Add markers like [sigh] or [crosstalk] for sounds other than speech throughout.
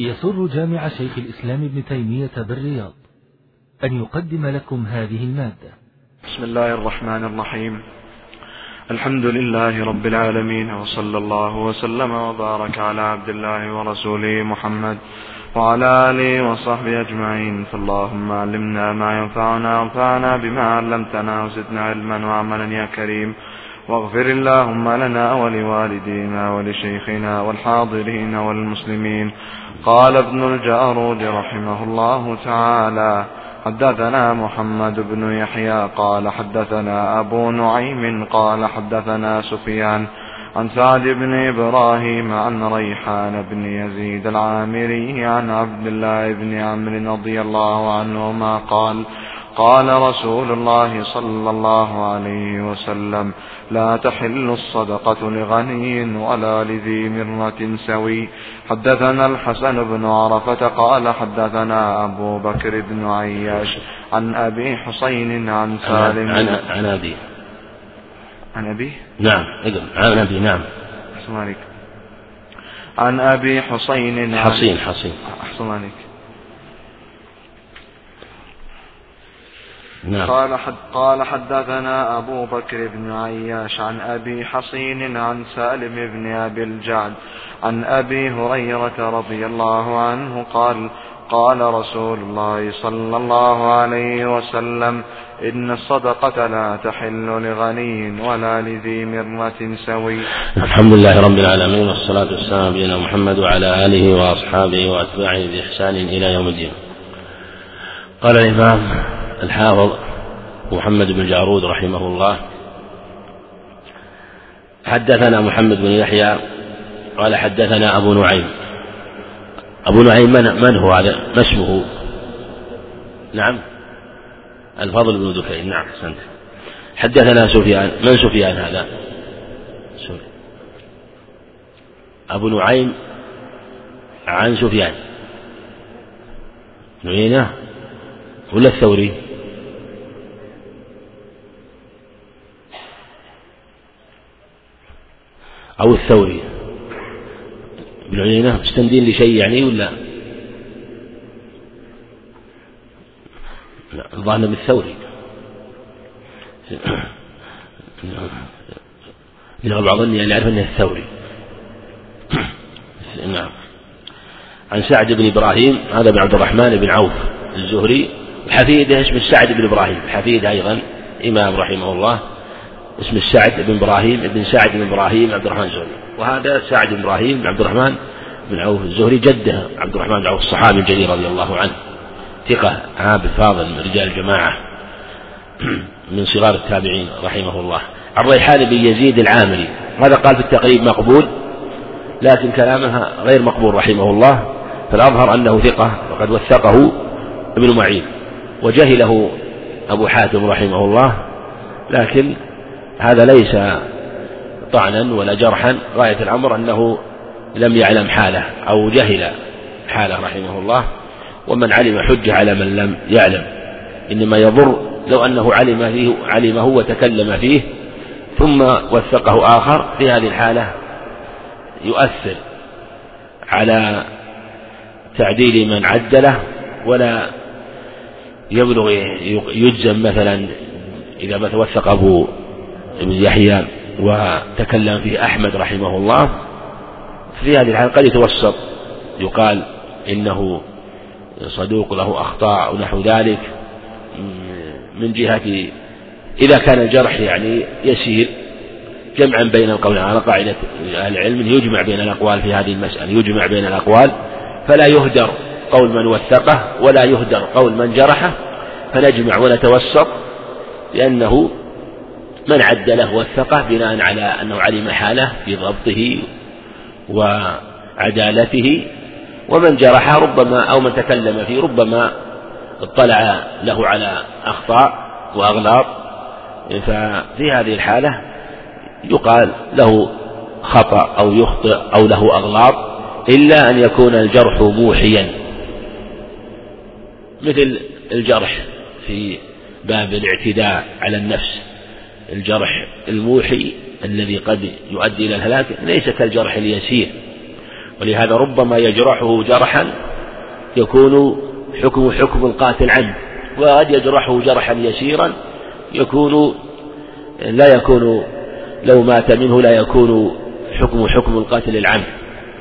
يسر جامع شيخ الإسلام ابن تيمية بالرياض أن يقدم لكم هذه المادة. بسم الله الرحمن الرحيم. الحمد لله رب العالمين وصلى الله وسلم وبارك على عبد الله ورسوله محمد وعلى آله وصحبه أجمعين. فاللهم علمنا ما ينفعنا وانفعنا بما علمتنا وزدنا علما وعملا يا كريم. واغفر اللهم لنا ولوالدينا ولشيخنا والحاضرين والمسلمين. قال ابن الجارود رحمه الله تعالى حدثنا محمد بن يحيى قال حدثنا أبو نعيم قال حدثنا سفيان عن سعد بن إبراهيم عن ريحان بن يزيد العامري عن عبد الله بن عمرو رضي الله عنهما قال قال رسول الله صلى الله عليه وسلم لا تحل الصدقة لغني ولا لذي مرة سوي. حدثنا الحسن بن عرفة قال حدثنا أبو بكر بن عياش عن أبي حسين عن سالم. عن عن أبي. عن أبي؟ نعم عن أبي نعم. عن أبي حسين حصين حصين أحسن عليك نعم. قال حد قال حدثنا أبو بكر بن عياش عن أبي حصين عن سالم بن أبي الجعد عن أبي هريرة رضي الله عنه قال قال رسول الله صلى الله عليه وسلم إن الصدقة لا تحل لغني ولا لذي مرة سوي الحمد لله رب العالمين والصلاة والسلام على نبينا محمد وعلى آله وأصحابه وأتباعه بإحسان إلى يوم الدين قال الإمام الحافظ محمد بن جارود رحمه الله. حدثنا محمد بن يحيى قال حدثنا أبو نعيم. أبو نعيم من, من هو هذا ما اسمه؟ نعم. الفضل بن دكين. نعم أحسنت. حدثنا سفيان من سفيان هذا؟ أبو نعيم عن سفيان. نعينة ولا الثوري؟ أو الثوري. ابن عيينة مستندين لشيء يعني ولا؟ لا الظاهر بالثوري. يغلب على ظني أن يعرف أنه الثوري. نعم. عن سعد بن إبراهيم هذا بن عبد الرحمن بن عوف الزهري حفيده اسمه سعد بن إبراهيم. حفيد أيضا إمام رحمه الله. اسم السعد بن إبراهيم بن سعد بن إبراهيم عبد الرحمن الزهري. وهذا سعد بن إبراهيم بن عبد الرحمن بن عوف الزهري جده عبد الرحمن بن عوف الصحابي الجليل رضي الله عنه. ثقة عابد فاضل من رجال الجماعة. [clears throat] من صغار التابعين رحمه الله. عن ريحان بن يزيد العامري. هذا قال في التقريب مقبول لكن كلامها غير مقبول رحمه الله. فالأظهر أنه ثقة وقد وثقه ابن معين. وجهله أبو حاتم رحمه الله. لكن هذا ليس طعنا ولا جرحا. غاية الأمر أنه لم يعلم حاله أو جهل حاله رحمه الله. ومن علم حجة على من لم يعلم. إنما يضر لو أنه علم فيه علمه وتكلم فيه ثم وثقه آخر في هذه الحالة يؤثر على تعديل من عدله ولا يبلغ يجزم مثلا إذا ما توثق أبو ابن يحيى وتكلم فيه أحمد رحمه الله. في هذه الحالة قد يتوسط يقال إنه صدوق له أخطاء أو نحو ذلك من جهة إذا كان الجرح يعني يسير جمعا بين القول على قاعدة أهل العلم يجمع بين الأقوال في هذه المسألة يجمع بين الأقوال فلا يهدر قول من وثقه ولا يهدر قول من جرحه فنجمع ونتوسط لأنه من عدله وثقه بناء على أنه علم حاله في ضبطه وعدالته ومن جرحه ربما أو من تكلم فيه ربما اطلع له على أخطاء وأغلاط. ففي هذه الحالة يقال له خطأ أو يخطئ أو له أغلاط إلا أن يكون الجرح موحيا. مثل الجرح في باب الاعتداء على النفس. الجرح الموحي الذي قد يؤدي إلى الهلاك ليس كالجرح اليسير. ولهذا ربما يجرحه جرحا يكون حكم حكم القاتل عنه وقد يجرحه جرحا يسيرا يكون لا يكون لو مات منه لا يكون حكم حكم القاتل العم.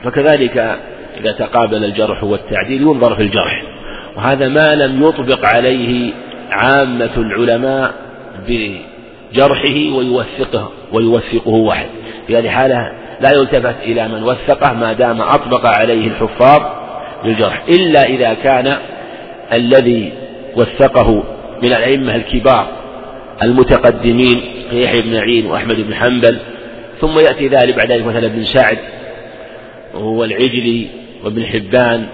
فكذلك إذا تقابل الجرح والتعديل ينظر في الجرح. وهذا ما لم يطبق عليه عامة العلماء بجرحه ويوثقه ويوثقه واحد. في هذه حالة لا يلتفت إلى من وثقه ما دام أطبق عليه الحفاظ للجرح. إلا إذا كان الذي وثقه من الأئمة الكبار المتقدمين كيحيى بن معين وأحمد بن حنبل ثم يأتي ذلك بعد ذلك مثلا ابن سعد وهو العجلي وابن حبان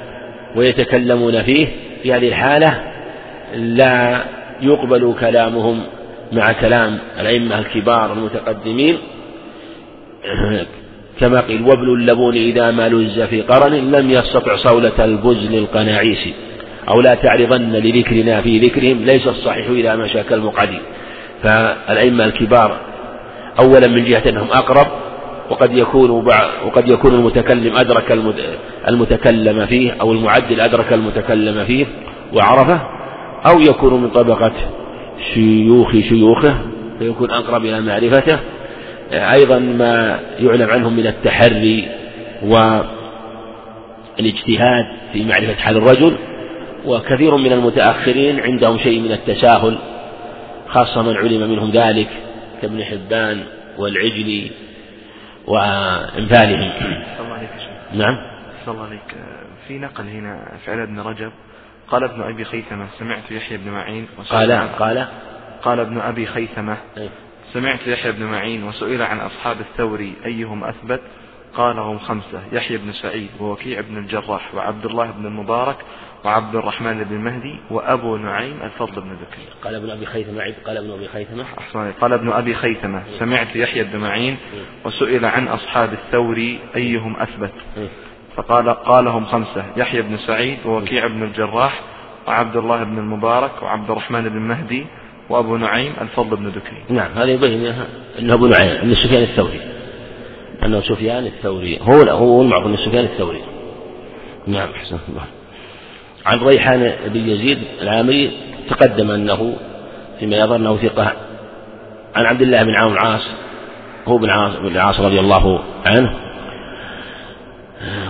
ويتكلمون فيه في هذه الحالة لا يقبل كلامهم مع كلام الأئمة الكبار المتقدمين. [clears throat] كما قيل وابن اللبون إذا ما لز في قرن لم يستطع صولة البزن القناعيس. أو لا تعرضن لذكرنا في ذكرهم ليس الصحيح إذا مشى كالمقعد فالأئمة الكبار أولا من جهة أنهم أقرب وقد يكون وقد يكون المتكلم أدرك المتكلم فيه أو المعدل أدرك المتكلم فيه وعرفه أو يكون من طبقة شيوخ شيوخه فيكون أقرب إلى معرفته. أيضا ما يعلم عنهم من التحري والاجتهاد في معرفة حال الرجل وكثير من المتأخرين عندهم شيء من التساهل خاصة من علم منهم ذلك كابن حبان والعجلي وأمثالهم نعم. الله عليك. في نقل هنا فعل ابن رجب قال ابن أبي خيثمة سمعت يحيى بن معين قال قال. قال ابن أبي خيثمة أي. سمعت يحيى بن معين وسئل عن أصحاب الثوري أيهم أثبت؟ قال هم خمسة يحيى بن سعيد ووكيع بن الجراح وعبد الله بن المبارك وعبد الرحمن بن مهدي وأبو نعيم الفضل بن ذكري قال ابن أبي خيثمة عيد قال ابن أبي خيثمة. أحسن قال ابن أبي خيثمة سمعت يحيى بن معين وسئل عن أصحاب الثوري أيهم أثبت؟ فقال قالهم خمسة يحيى بن سعيد ووكيع بن الجراح وعبد الله بن المبارك وعبد الرحمن بن مهدي وأبو نعيم الفضل بن ذكري نعم هذا يبين أنه أبو نعيم أن سفيان الثوري. أنه سفيان الثوري هو هو المعروف أنه سفيان الثوري. نعم أحسن الله. عن ريحان بن يزيد العامري تقدم أنه فيما يظهر أنه ثقة. عن عبد الله بن عامر العاص هو بن عاص بن رضي الله عنه.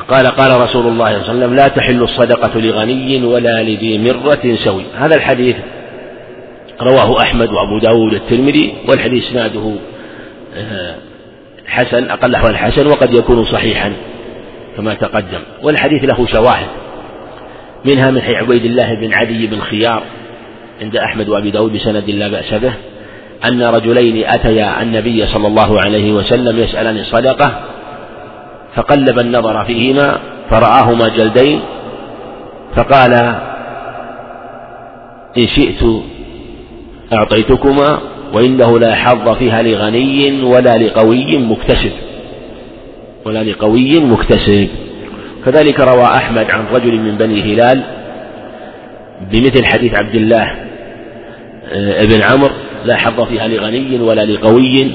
قال قال رسول الله صلى الله عليه وسلم لا تحل الصدقة لغني ولا لذي مرة سوي. هذا الحديث رواه أحمد وأبو داود الترمذي والحديث إسناده آه، حسن أقل أحوال حسن وقد يكون صحيحا كما تقدم. والحديث له شواهد منها من حي عبيد الله بن عدي بن خيار عند أحمد وأبي داود بسند لا بأس به أن رجلين أتيا النبي صلى الله عليه وسلم يسألان الصدقة فقلب النظر فيهما فرآهما جلدين فقال إن شئت أعطيتكما وإنه لا حظ فيها لغني ولا لقوي مكتسب. ولا لقوي مكتسب. كذلك روى أحمد عن رجل من بني هلال بمثل حديث عبد الله آه، ابن عمرو لا حظ فيها لغني ولا لقوي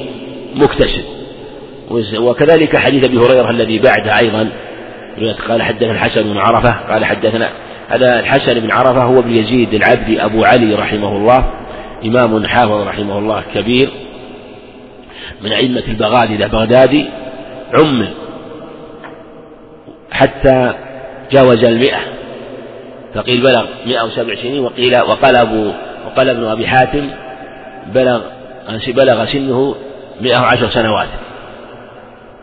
مكتسب. وكذلك حديث أبي هريرة الذي بعده أيضا قال حدثنا الحسن بن عرفة قال حدثنا هذا الحسن بن عرفة هو ابن يزيد العبدي أبو علي رحمه الله إمام حافظ رحمه الله كبير من أئمة البغادله بغدادي عمل حتى جاوز المئة فقيل بلغ مئة وسبع سنين وقيل وقال أبو وقال ابن أبي حاتم بلغ بلغ سنه مئة وعشر سنوات.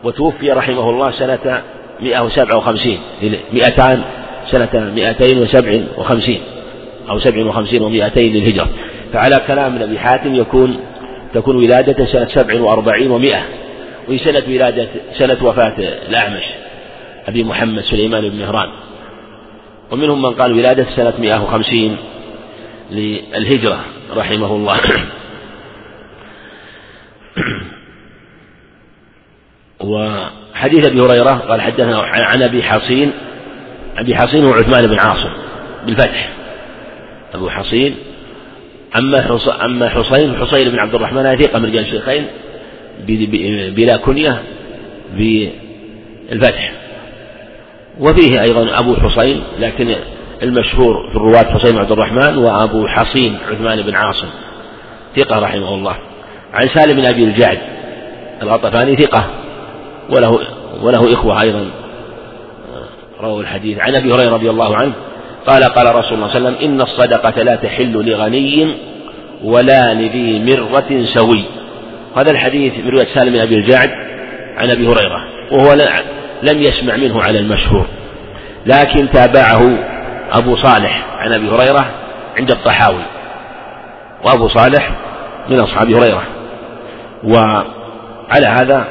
وتوفي رحمه الله سنة مئة وسبع وخمسين مئتان سنة مئتين وسبع وخمسين أو سبع وخمسين ومئتين للهجرة. فعلى كلام أبي حاتم يكون تكون ولادته سنة سبع وأربعين ومئة وهي سنة ولادة سنة وفاة الأعمش أبي محمد سليمان بن مهران. ومنهم من قال ولادة سنة 150 للهجرة رحمه الله. وحديث أبي هريرة قال حدثنا عن أبي حصين أبي حصين هو عثمان بن عاصم بالفتح. أبو حصين أما أما حصين حصين بن عبد الرحمن ثقة من رجال الشيخين بلا كنية بالفتح. وفيه أيضا أبو حسين لكن المشهور في الرواة حسين عبد الرحمن وأبو حصين عثمان بن عاصم. ثقة رحمه الله. عن سالم بن أبي الجعد الغطفاني ثقة. وله وله إخوة أيضا. رووا الحديث. عن أبي هريرة رضي الله عنه قال قال رسول الله صلى الله عليه وسلم إن الصدقة لا تحل لغني ولا لذي مرة سوي. هذا الحديث من رواية سالم بن أبي الجعد عن أبي هريرة وهو لم يسمع منه على المشهور. لكن تابعه أبو صالح عن أبي هريرة عند الطحاوي وأبو صالح من أصحاب هريرة. وعلى هذا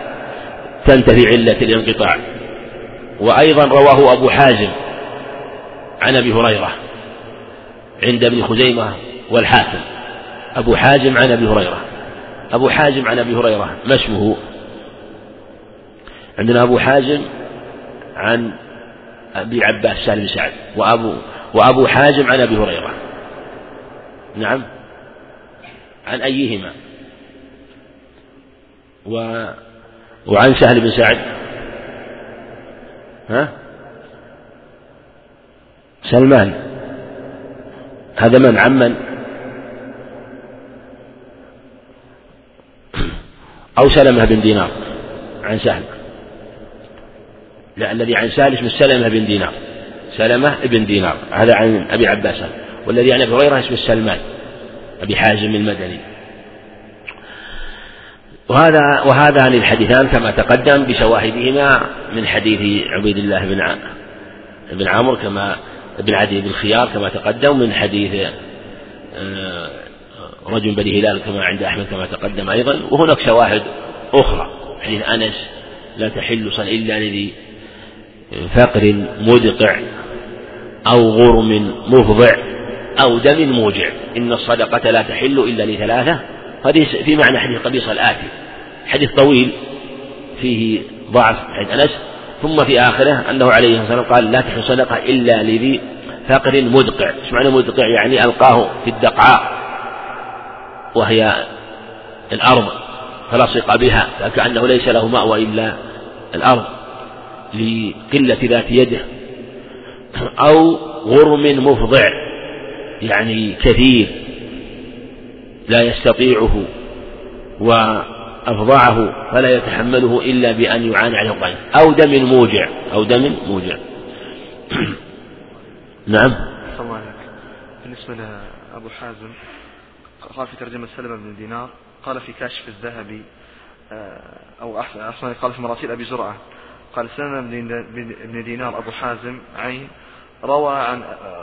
تنتفي علة الانقطاع. وأيضا رواه أبو حازم عن أبي هريرة عند ابن خزيمة والحاكم. أبو حازم عن أبي هريرة. أبو حازم عن أبي هريرة. ما اسمه؟ عندنا أبو حازم عن أبي عباس سالم سعد. وأبو وأبو حازم عن أبي هريرة. نعم. عن أيهما؟ و وعن سهل بن سعد. ها؟ سلمان. هذا من؟ عمن أو سلمة بن دينار عن سهل. لا الذي عن سهل اسمه سلمة بن دينار. سلمة بن دينار. هذا عن أبي عباس. والذي عن أبي هريرة اسمه سلمان. أبي حازم المدني. وهذا وهذان الحديثان كما تقدم بشواهدهما من حديث عبيد الله بن بن عمرو كما بن عدي بن خيار كما تقدم من حديث آه، رجل بني هلال كما عند أحمد كما تقدم أيضا وهناك شواهد أخرى. حديث أنس لا تحل صل إلا لذي فقر مدقع أو غرم مفضع أو دم موجع. إن الصدقة لا تحل إلا لثلاثة هذه في معنى حديث قبيصة الآتي. حديث طويل فيه ضعف عند أنس ثم في آخره أنه عليه الصلاة والسلام قال لا تحل صدقة إلا لذي فقر مدقع. إيش معنى مدقع؟ يعني ألقاه في الدقعاء وهي الأرض فلصق بها فكأنه ليس له مأوى إلا الأرض لقلة ذات يده أو غرم مفضع يعني كثير. لا يستطيعه وأفضعه فلا يتحمله إلا بأن يعاني عليه الضعيف أو دم موجع. أو دم موجع. [clears throat] نعم. بالنسبة لأبو حازم قال في ترجمة سلمة بن دينار قال في كاشف الذهبي آه، أو أحسن قال في مراسيل أبي زرعة قال سلمة بن دينار أبو حازم عين روى عن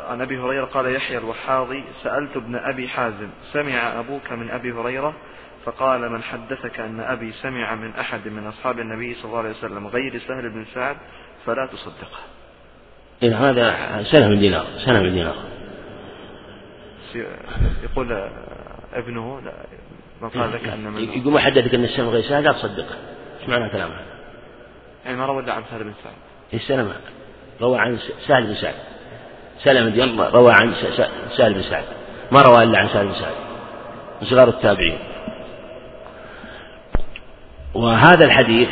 عن أبي هريرة قال يحيى الوحاضي سألت ابن أبي حازم سمع أبوك من أبي هريرة؟ فقال من حدثك أن أبي سمع من أحد من أصحاب النبي صلى الله عليه وسلم غير سهل بن سعد فلا تصدقه. إن هذا سنة من دينار سنة من دينار. يقول ابنه لا من قال لك أن من يقول ما حدثك أن السلم غير سهل لا تصدقه. إيش معنى كلام هذا؟ يعني ما روى عن سهل بن سعد. السلمة روى عن سهل بن سعد. سلم بن روى عن سهل بن سعد. ما روى إلا عن سهل بن سعد. من صغار التابعين. وهذا الحديث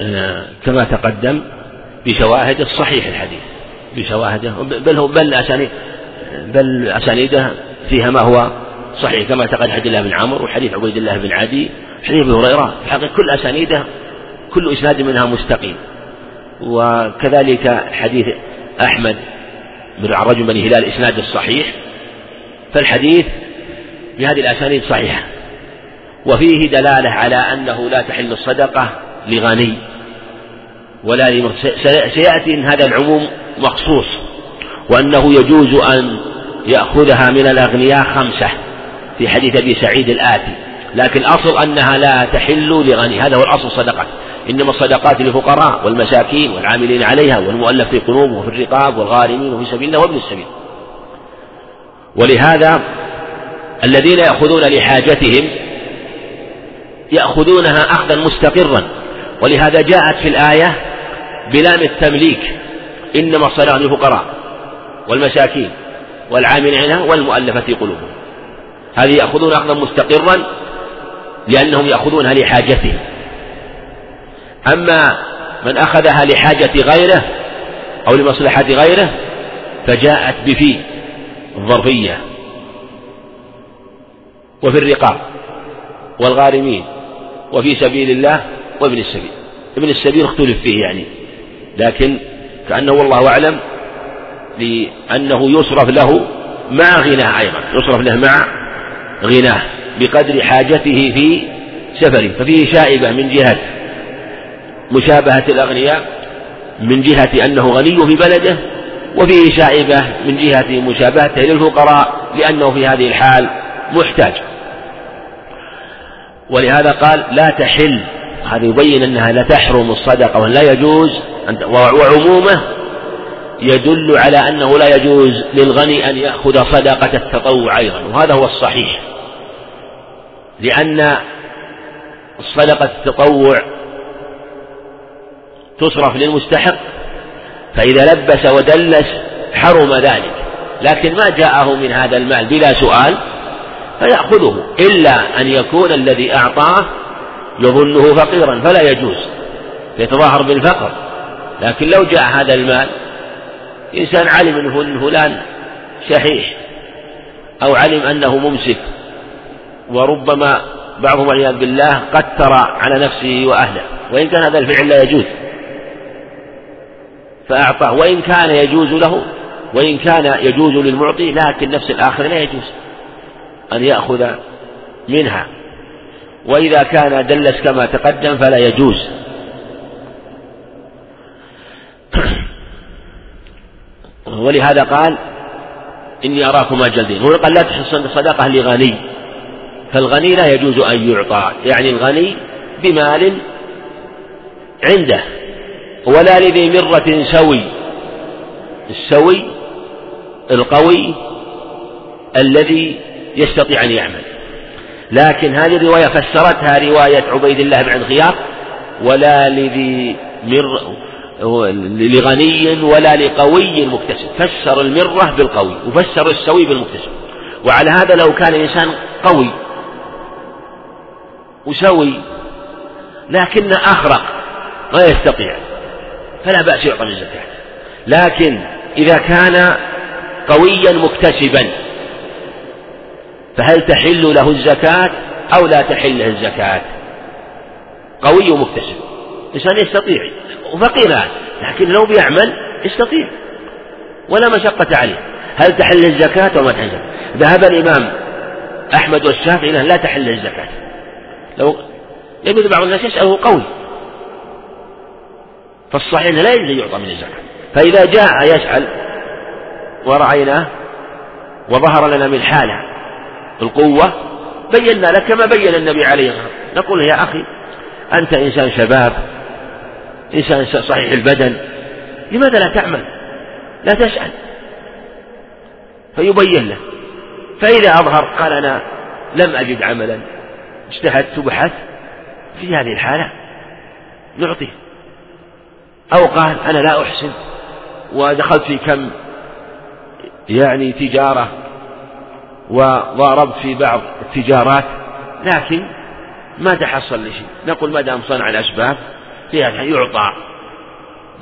آه، كما تقدم بشواهد الصحيح الحديث. بشواهده بل هو بل أسانيد بل أسانيده فيها ما هو صحيح. كما تقدم حديث الله بن عمرو وحديث عبيد الله بن عدي حديث أبي هريرة. الحقيقة كل أسانيده كل إسناد منها مستقيم. وكذلك حديث أحمد بن رجل بني هلال إسناد الصحيح فالحديث بهذه الأسانيد صحيحة وفيه دلالة على أنه لا تحل الصدقة لغني ولا لمغ... سيأتي إن هذا العموم مخصوص وأنه يجوز أن يأخذها من الأغنياء خمسة في حديث أبي سعيد الآتي لكن الأصل أنها لا تحل لغني هذا هو الأصل الصدقات إنما الصدقات للفقراء والمساكين والعاملين عليها والمؤلف في قلوبهم وفي الرقاب والغارمين وفي سبيل الله وابن السبيل. ولهذا الذين يأخذون لحاجتهم يأخذونها أخذا مستقرا. ولهذا جاءت في الآية بلام التمليك. إنما الصدقات للفقراء والمساكين والعاملين عليها والمؤلفة في قلوبهم. هذه يأخذون أخذا مستقرا لأنهم يأخذونها لحاجتهم. أما من أخذها لحاجة غيره أو لمصلحة غيره فجاءت بفي الظرفية وفي الرقاب والغارمين وفي سبيل الله وابن السبيل. ابن السبيل اختلف فيه يعني لكن كأنه والله أعلم لأنه يصرف له مع غناه أيضا يصرف له مع غناه بقدر حاجته في سفره ففيه شائبة من جهة مشابهة الأغنياء من جهة أنه غني في بلده وفيه شائبة من جهة مشابهته للفقراء لأنه في هذه الحال محتاج. ولهذا قال لا تحل هذا يبين أنها لا تحرم الصدقة ولا يجوز وعمومه يدل على أنه لا يجوز للغني أن يأخذ صدقة التطوع أيضا وهذا هو الصحيح. لأن صدقة التطوع تصرف للمستحق فإذا لبس ودلس حرم ذلك. لكن ما جاءه من هذا المال بلا سؤال فيأخذه إلا أن يكون الذي أعطاه يظنه فقيرا فلا يجوز يتظاهر بالفقر. لكن لو جاء هذا المال إنسان علم أن فلان شحيح أو علم أنه ممسك وربما بعضهم والعياذ بالله قتر على نفسه وأهله وإن كان هذا الفعل لا يجوز. فأعطاه. وإن كان يجوز له وإن كان يجوز للمعطي لكن نفس الآخر لا يجوز أن يأخذ منها. وإذا كان دلس كما تقدم فلا يجوز. [clears throat] ولهذا قال إني أراكما جلدين هنا قال لا تحصن صدقة لغني. فالغني لا يجوز أن يعطى. يعني الغني بمال عنده. ولا لذي مرة سوي. السوي القوي الذي يستطيع أن يعمل. لكن هذه الرواية فسرتها رواية عبيد الله بن غياث ولا لذي مر لغني ولا لقوي مكتسب. فسر المرة بالقوي وفسر السوي بالمكتسب. وعلى هذا لو كان الإنسان قوي وسوي لكن أخرق ما يستطيع. فلا بأس يعطى من الزكاة لكن إذا كان قويا مكتسبا فهل تحل له الزكاة أو لا تحل له الزكاة؟ قوي ومكتسب. إنسان يستطيع وفقير الآن لكن لو بيعمل يستطيع. ولا مشقة عليه. هل تحل الزكاة أو ما تحل ذهب الإمام أحمد والشافعي إلى لا تحل الزكاة. لو يجوز بعض الناس يسأله قوي. فالصحيح أنه لا يجوز يعطى من الزكاة. فإذا جاء يسأل ورأيناه وظهر لنا من حاله القوة بينا لك كما بين النبي عليه الصلاة والسلام. نقول يا أخي أنت إنسان شباب إنسان صحيح البدن لماذا لا تعمل؟ لا تسأل. فيبين له. فإذا أظهر قال أنا لم أجد عملا اجتهدت وبحثت في هذه الحالة نعطيه أو قال أنا لا أحسن ودخلت في كم يعني تجارة وضاربت في بعض التجارات لكن ما تحصل لي شيء نقول ما دام صنع الأسباب فيها يعطى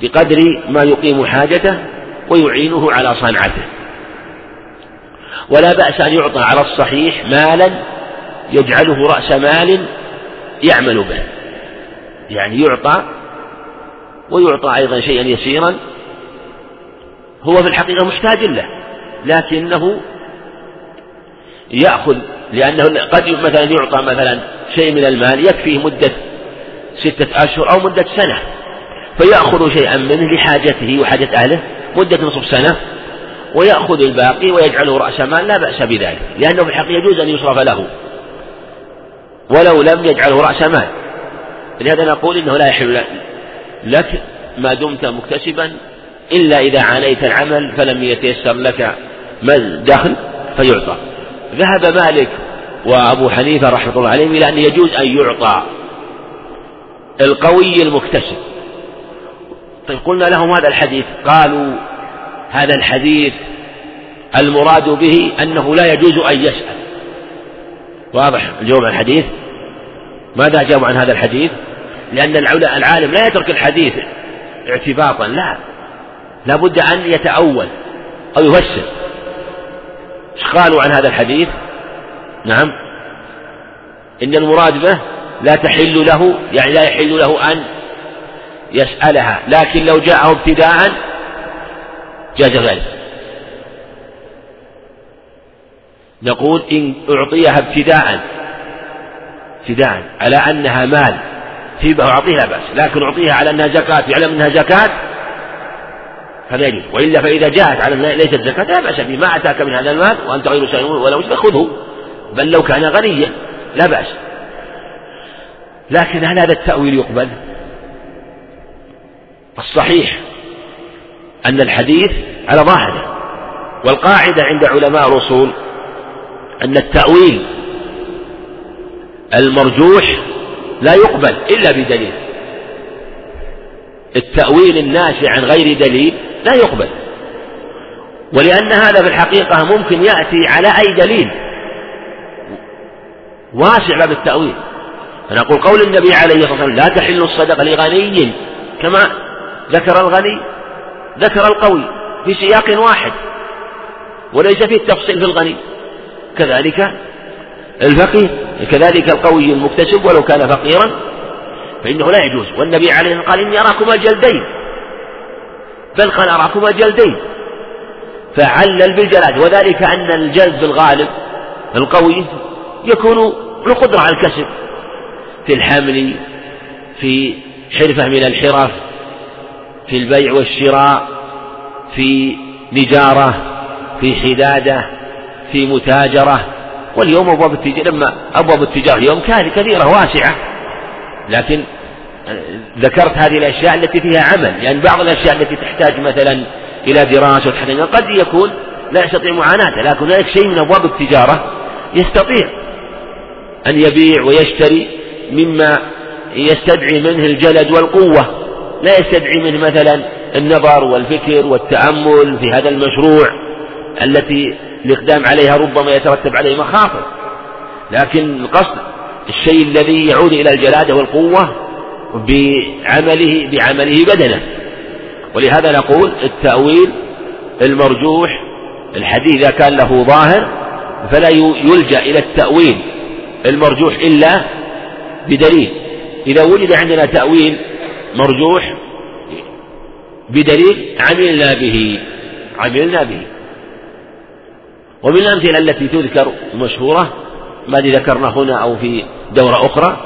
بقدر ما يقيم حاجته ويعينه على صنعته. ولا بأس أن يعطى على الصحيح مالا يجعله رأس مال يعمل به. يعني يعطى ويعطى أيضا شيئا يسيرا هو في الحقيقة محتاج له لكنه يأخذ لأنه قد مثلا يعطى مثلا شيء من المال يكفيه مدة ستة أشهر أو مدة سنة فيأخذ شيئا منه لحاجته وحاجة أهله مدة نصف سنة ويأخذ الباقي ويجعله رأس مال لا بأس بذلك لأنه في الحقيقة يجوز أن يصرف له ولو لم يجعله رأس مال. لهذا نقول إنه لا يحل لك ما دمت مكتسبا إلا إذا عانيت العمل فلم يتيسر لك ما الدخل فيعطى. ذهب مالك وأبو حنيفة رحمة الله عليهم إلى أن يجوز أن يعطى القوي المكتسب. طيب قلنا لهم هذا الحديث. قالوا هذا الحديث المراد به أنه لا يجوز أن يسأل. واضح الجواب عن الحديث؟ ماذا أجابوا عن هذا الحديث؟ لأن العالم لا يترك الحديث اعتباطا لا. لا بد أن يتأول أو يفسر. إيش قالوا عن هذا الحديث؟ نعم. إن المراد به لا تحل له يعني لا يحل له أن يسألها لكن لو جاءه ابتداء جاز ذلك. نقول إن أعطيها ابتداء ابتداء على أنها مال. هبة أعطيها لا بأس لكن أعطيها على أنها زكاة يعلم أنها زكاة فلا يجوز. وإلا فإذا جاءت على أنها ليست زكاة لا بأس به ما أتاك من هذا المال وأنت غير سائل ولا مشرك خذه. بل لو كان غنيا لا بأس. لكن هل هذا التأويل يقبل؟ الصحيح أن الحديث على ظاهره والقاعدة عند علماء الأصول أن التأويل المرجوح لا يقبل إلا بدليل. التأويل الناشئ عن غير دليل لا يقبل. ولأن هذا في الحقيقة ممكن يأتي على أي دليل. واسع باب التأويل. فنقول قول النبي عليه الصلاة والسلام لا تحل الصدقة لغني كما ذكر الغني ذكر القوي في سياق واحد وليس فيه التفصيل في الغني. كذلك الفقير كذلك القوي المكتسب ولو كان فقيرا فإنه لا يجوز. والنبي عليه قال إني أراكما جلدين. بل قال أراكما جلدين. فعلل بالجلاد وذلك أن الجلد الغالب القوي يكون له قدرة على الكسب. في الحمل في حرفة من الحرف في البيع والشراء في نجارة في حدادة في متاجرة. واليوم أبواب التجارة لما أبواب التجارة اليوم كثيرة واسعة. لكن ذكرت هذه الأشياء التي فيها عمل. لأن يعني بعض الأشياء التي تحتاج مثلا إلى دراسة وتحتاج قد يكون لا يستطيع معاناته لكن هناك شيء من أبواب التجارة يستطيع أن يبيع ويشتري مما يستدعي منه الجلد والقوة. لا يستدعي منه مثلا النظر والفكر والتأمل في هذا المشروع التي الإقدام عليها ربما يترتب عليه مخاطر. لكن القصد الشيء الذي يعود إلى الجلادة والقوة بعمله بعمله بدنه. ولهذا نقول التأويل المرجوح الحديث إذا كان له ظاهر فلا يلجأ إلى التأويل المرجوح إلا بدليل. إذا وجد عندنا تأويل مرجوح بدليل عملنا به عملنا به. ومن الأمثلة التي تذكر مشهورة ما ذكرنا هنا أو في دورة أخرى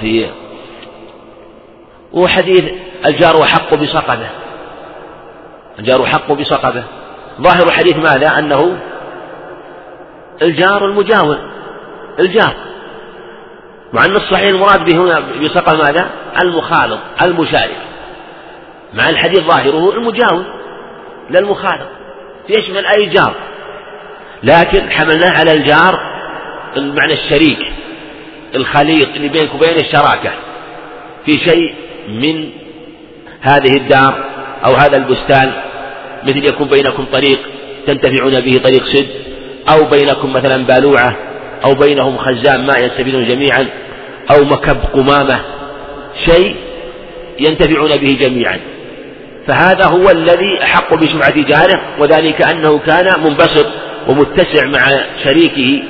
في وحديث الجار حق بصقبه الجار حق بصقبه ظاهر الحديث ماذا؟ أنه الجار المجاور الجار. مع أن الصحيح المراد به هنا بصقبه ماذا؟ المخالط المشارك. مع الحديث ظاهره المجاور لا المخالط. يشمل أي جار؟ لكن حملناه على الجار المعنى الشريك الخليط اللي بينك وبين الشراكة. في شيء من هذه الدار أو هذا البستان مثل يكون بينكم طريق تنتفعون به طريق سد أو بينكم مثلا بالوعة أو بينهم خزان ماء يستفيدون جميعا أو مكب قمامة شيء ينتفعون به جميعا. فهذا هو الذي أحق بشفعة جاره وذلك أنه كان منبسط. ومتسع مع شريكه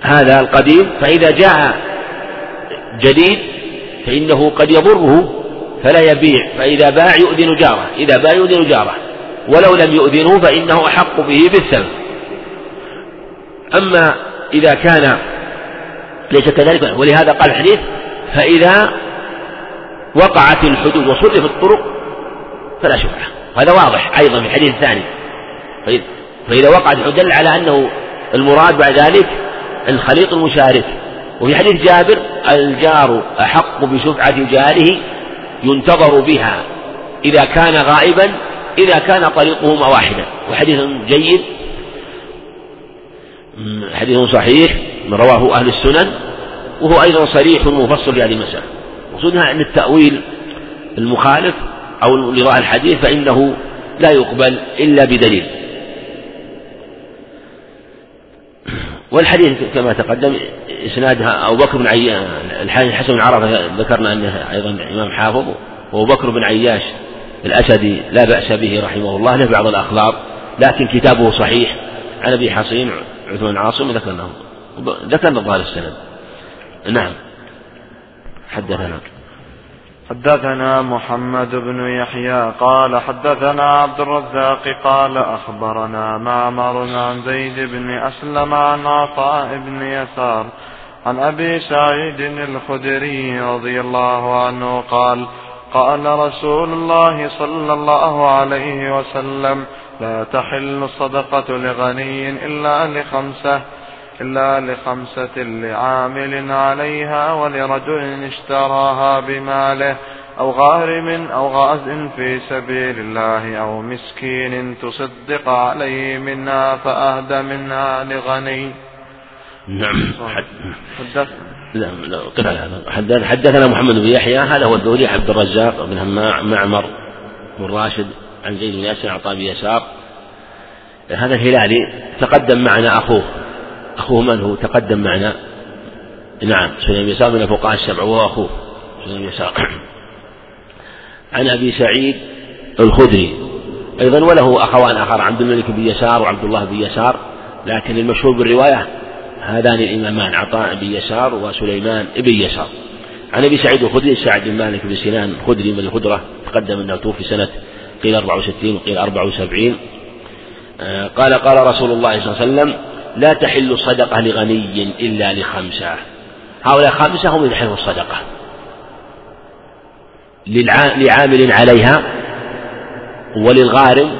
هذا القديم فإذا جاء جديد فإنه قد يضره فلا يبيع فإذا باع يؤذن جاره إذا باع يؤذن جاره ولو لم يؤذنه فإنه أحق به بالثمن أما إذا كان ليس كذلك ولهذا قال الحديث فإذا وقعت الحدود وصرفت الطرق فلا شبهة. هذا واضح أيضا في الحديث الثاني. فإذا وقعت دل على أنه المراد بعد ذلك الخليط المشارك. وفي حديث جابر الجار أحق بشفعة جاره ينتظر بها إذا كان غائبا إذا كان طريقهما واحدا وحديث جيد حديث صحيح رواه أهل السنن وهو أيضا صريح مفصل في هذه المسألة. وصدها أن التأويل المخالف أو لظاهر الحديث فإنه لا يقبل إلا بدليل. والحديث كما تقدم إسنادها أبو بكر بن عيان الحسن بن عرفة ذكرنا أنه أيضا إمام حافظ وأبو بكر بن عياش الأسدي لا بأس به رحمه الله له بعض الأخلاق لكن كتابه صحيح عن أبي حصين عثمان عاصم ذكرناه ذكرنا ظاهر السند. نعم. حدثنا. حدثنا محمد بن يحيى قال حدثنا عبد الرزاق قال أخبرنا معمر عن زيد بن أسلم عن عطاء بن يسار عن أبي سعيد الخدري رضي الله عنه قال قال رسول الله صلى الله عليه وسلم لا تحل الصدقة لغني إلا لخمسة. إلا لخمسة لعامل عليها ولرجل اشتراها بماله أو غارم أو غاز في سبيل الله أو مسكين تصدق عليه منها فأهدى منها لغني. نعم. حدثنا. حدثنا محمد بن يحيى هذا هو الدوري عبد الرزاق بن هماع معمر بن راشد عن زيد بن ياسر عطاء بن يسار. هذا الهلالي تقدم معنا أخوه. أخوه من هو تقدم معنا. نعم سليم يسار من الفقهاء السبع وهو أخوه سليم يسار [clears throat] عن أبي سعيد الخدري. أيضا وله أخوان آخر عبد الملك بن يسار وعبد الله بن يسار. لكن المشهور بالرواية هذان الإمامان عطاء بن يسار وسليمان بن يسار. عن أبي سعيد الخدري سعد بن مالك بن سنان الخدري من الخدرة تقدم أنه توفي سنة قيل 64 وقيل 74 آه، قال قال رسول الله صلى الله عليه وسلم لا تحل الصدقة لغني إلا لخمسة. هؤلاء خمسة هم يحلوا الصدقة. لعامل عليها وللغارم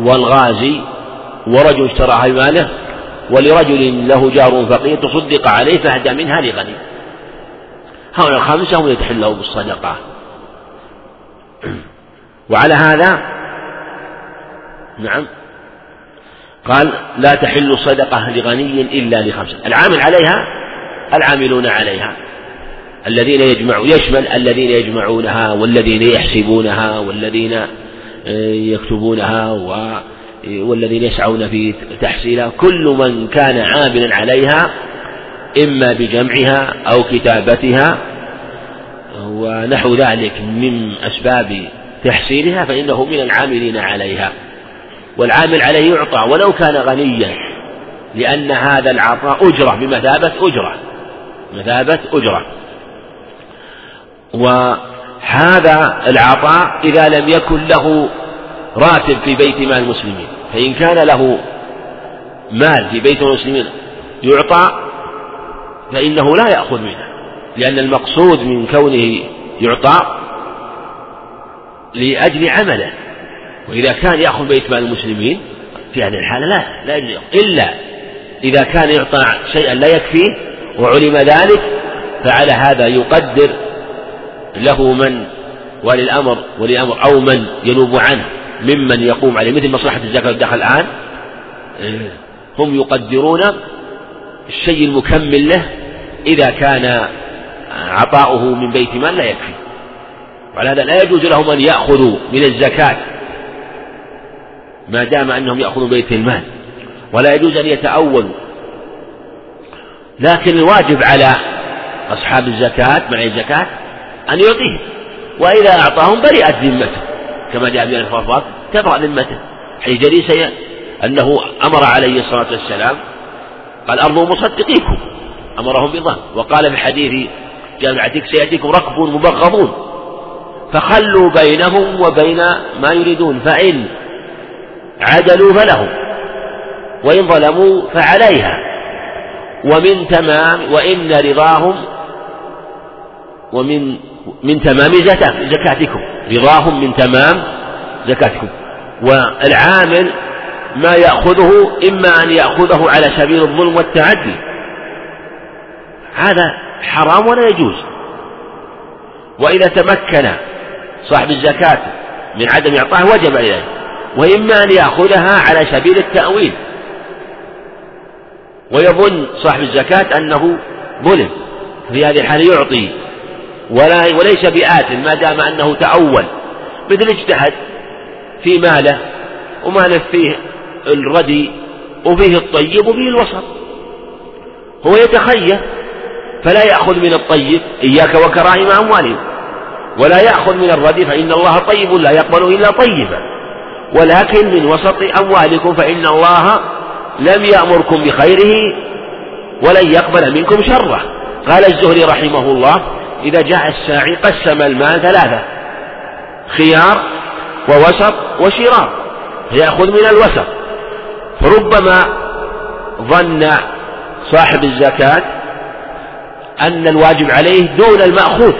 والغازي ورجل اشتراها بماله ولرجل له جار فقير تصدق عليه فأهدى منها لغني. هؤلاء الخمسة هم يتحلوا بالصدقة. [clears throat] وعلى هذا نعم. قال لا تحل الصدقة لغني إلا لخمسة. العامل عليها العاملون عليها. الذين يجمعوا يشمل الذين يجمعونها والذين يحسبونها والذين آه، يكتبونها والذين يسعون في تحصيلها. كل من كان عاملا عليها إما بجمعها أو كتابتها ونحو ذلك من أسباب تحصيلها فإنه من العاملين عليها. والعامل عليه يعطى ولو كان غنيا لأن هذا العطاء أجرة بمثابة أجرة مثابة أجرة. وهذا العطاء إذا لم يكن له راتب في بيت مال المسلمين فإن كان له مال في بيت المسلمين يعطى فإنه لا يأخذ منه لأن المقصود من كونه يعطى لأجل عمله. وإذا كان يأخذ بيت مال المسلمين في هذه الحالة لا لا يجوز إلا إذا كان يعطى شيئا لا يكفيه وعلم ذلك فعلى هذا يقدر له من ولي الأمر ولي الأمر أو من ينوب عنه ممن يقوم عليه. مثل مصلحة الزكاة دخل الآن هم يقدرون الشيء المكمل له إذا كان عطاؤه من بيت مال لا يكفي. وعلى هذا لا يجوز لهم أن يأخذوا من الزكاة ما دام أنهم يأخذوا بيت المال. ولا يجوز أن يتأولوا لكن الواجب على أصحاب الزكاة مع الزكاة أن يعطيهم. وإذا أعطاهم برئت ذمته. كما جاء في الفرفات تبرأ ذمته. حيث جري أنه أمر عليه الصلاة والسلام قال أرضوا مصدقيكم. أمرهم بظهر وقال في الحديث جامع عتيق سيأتيكم ركب مبغضون. فخلوا بينهم وبين ما يريدون. فإن عدلوا فلهم وإن ظلموا فعليها. ومن تمام وإن رضاهم ومن من تمام زكاتكم. رضاهم من تمام زكاتكم. والعامل ما يأخذه إما أن يأخذه على سبيل الظلم والتعدي. هذا حرام ولا يجوز؟ وإذا تمكن صاحب الزكاة من عدم إعطائه وجب عليه. وإما أن يأخذها على سبيل التأويل. ويظن صاحب الزكاة أنه ظلم في هذه الحالة يعطي ولا وليس بآت ما دام أنه تأول. مثل اجتهد في ماله وماله فيه الردي وفيه الطيب وفيه الوسط. هو يتخير فلا يأخذ من الطيب إياك وكرائم أموالهم ولا يأخذ من الردي فإن الله طيب لا يقبل إلا طيبا. ولكن من وسط أموالكم فإن الله لم يأمركم بخيره ولن يقبل منكم شره. قال الزهري رحمه الله إذا جاء الساعي قسم المال ثلاثة خيار ووسط وشرار فيأخذ من الوسط. فربما ظن صاحب الزكاة أن الواجب عليه دون المأخوذ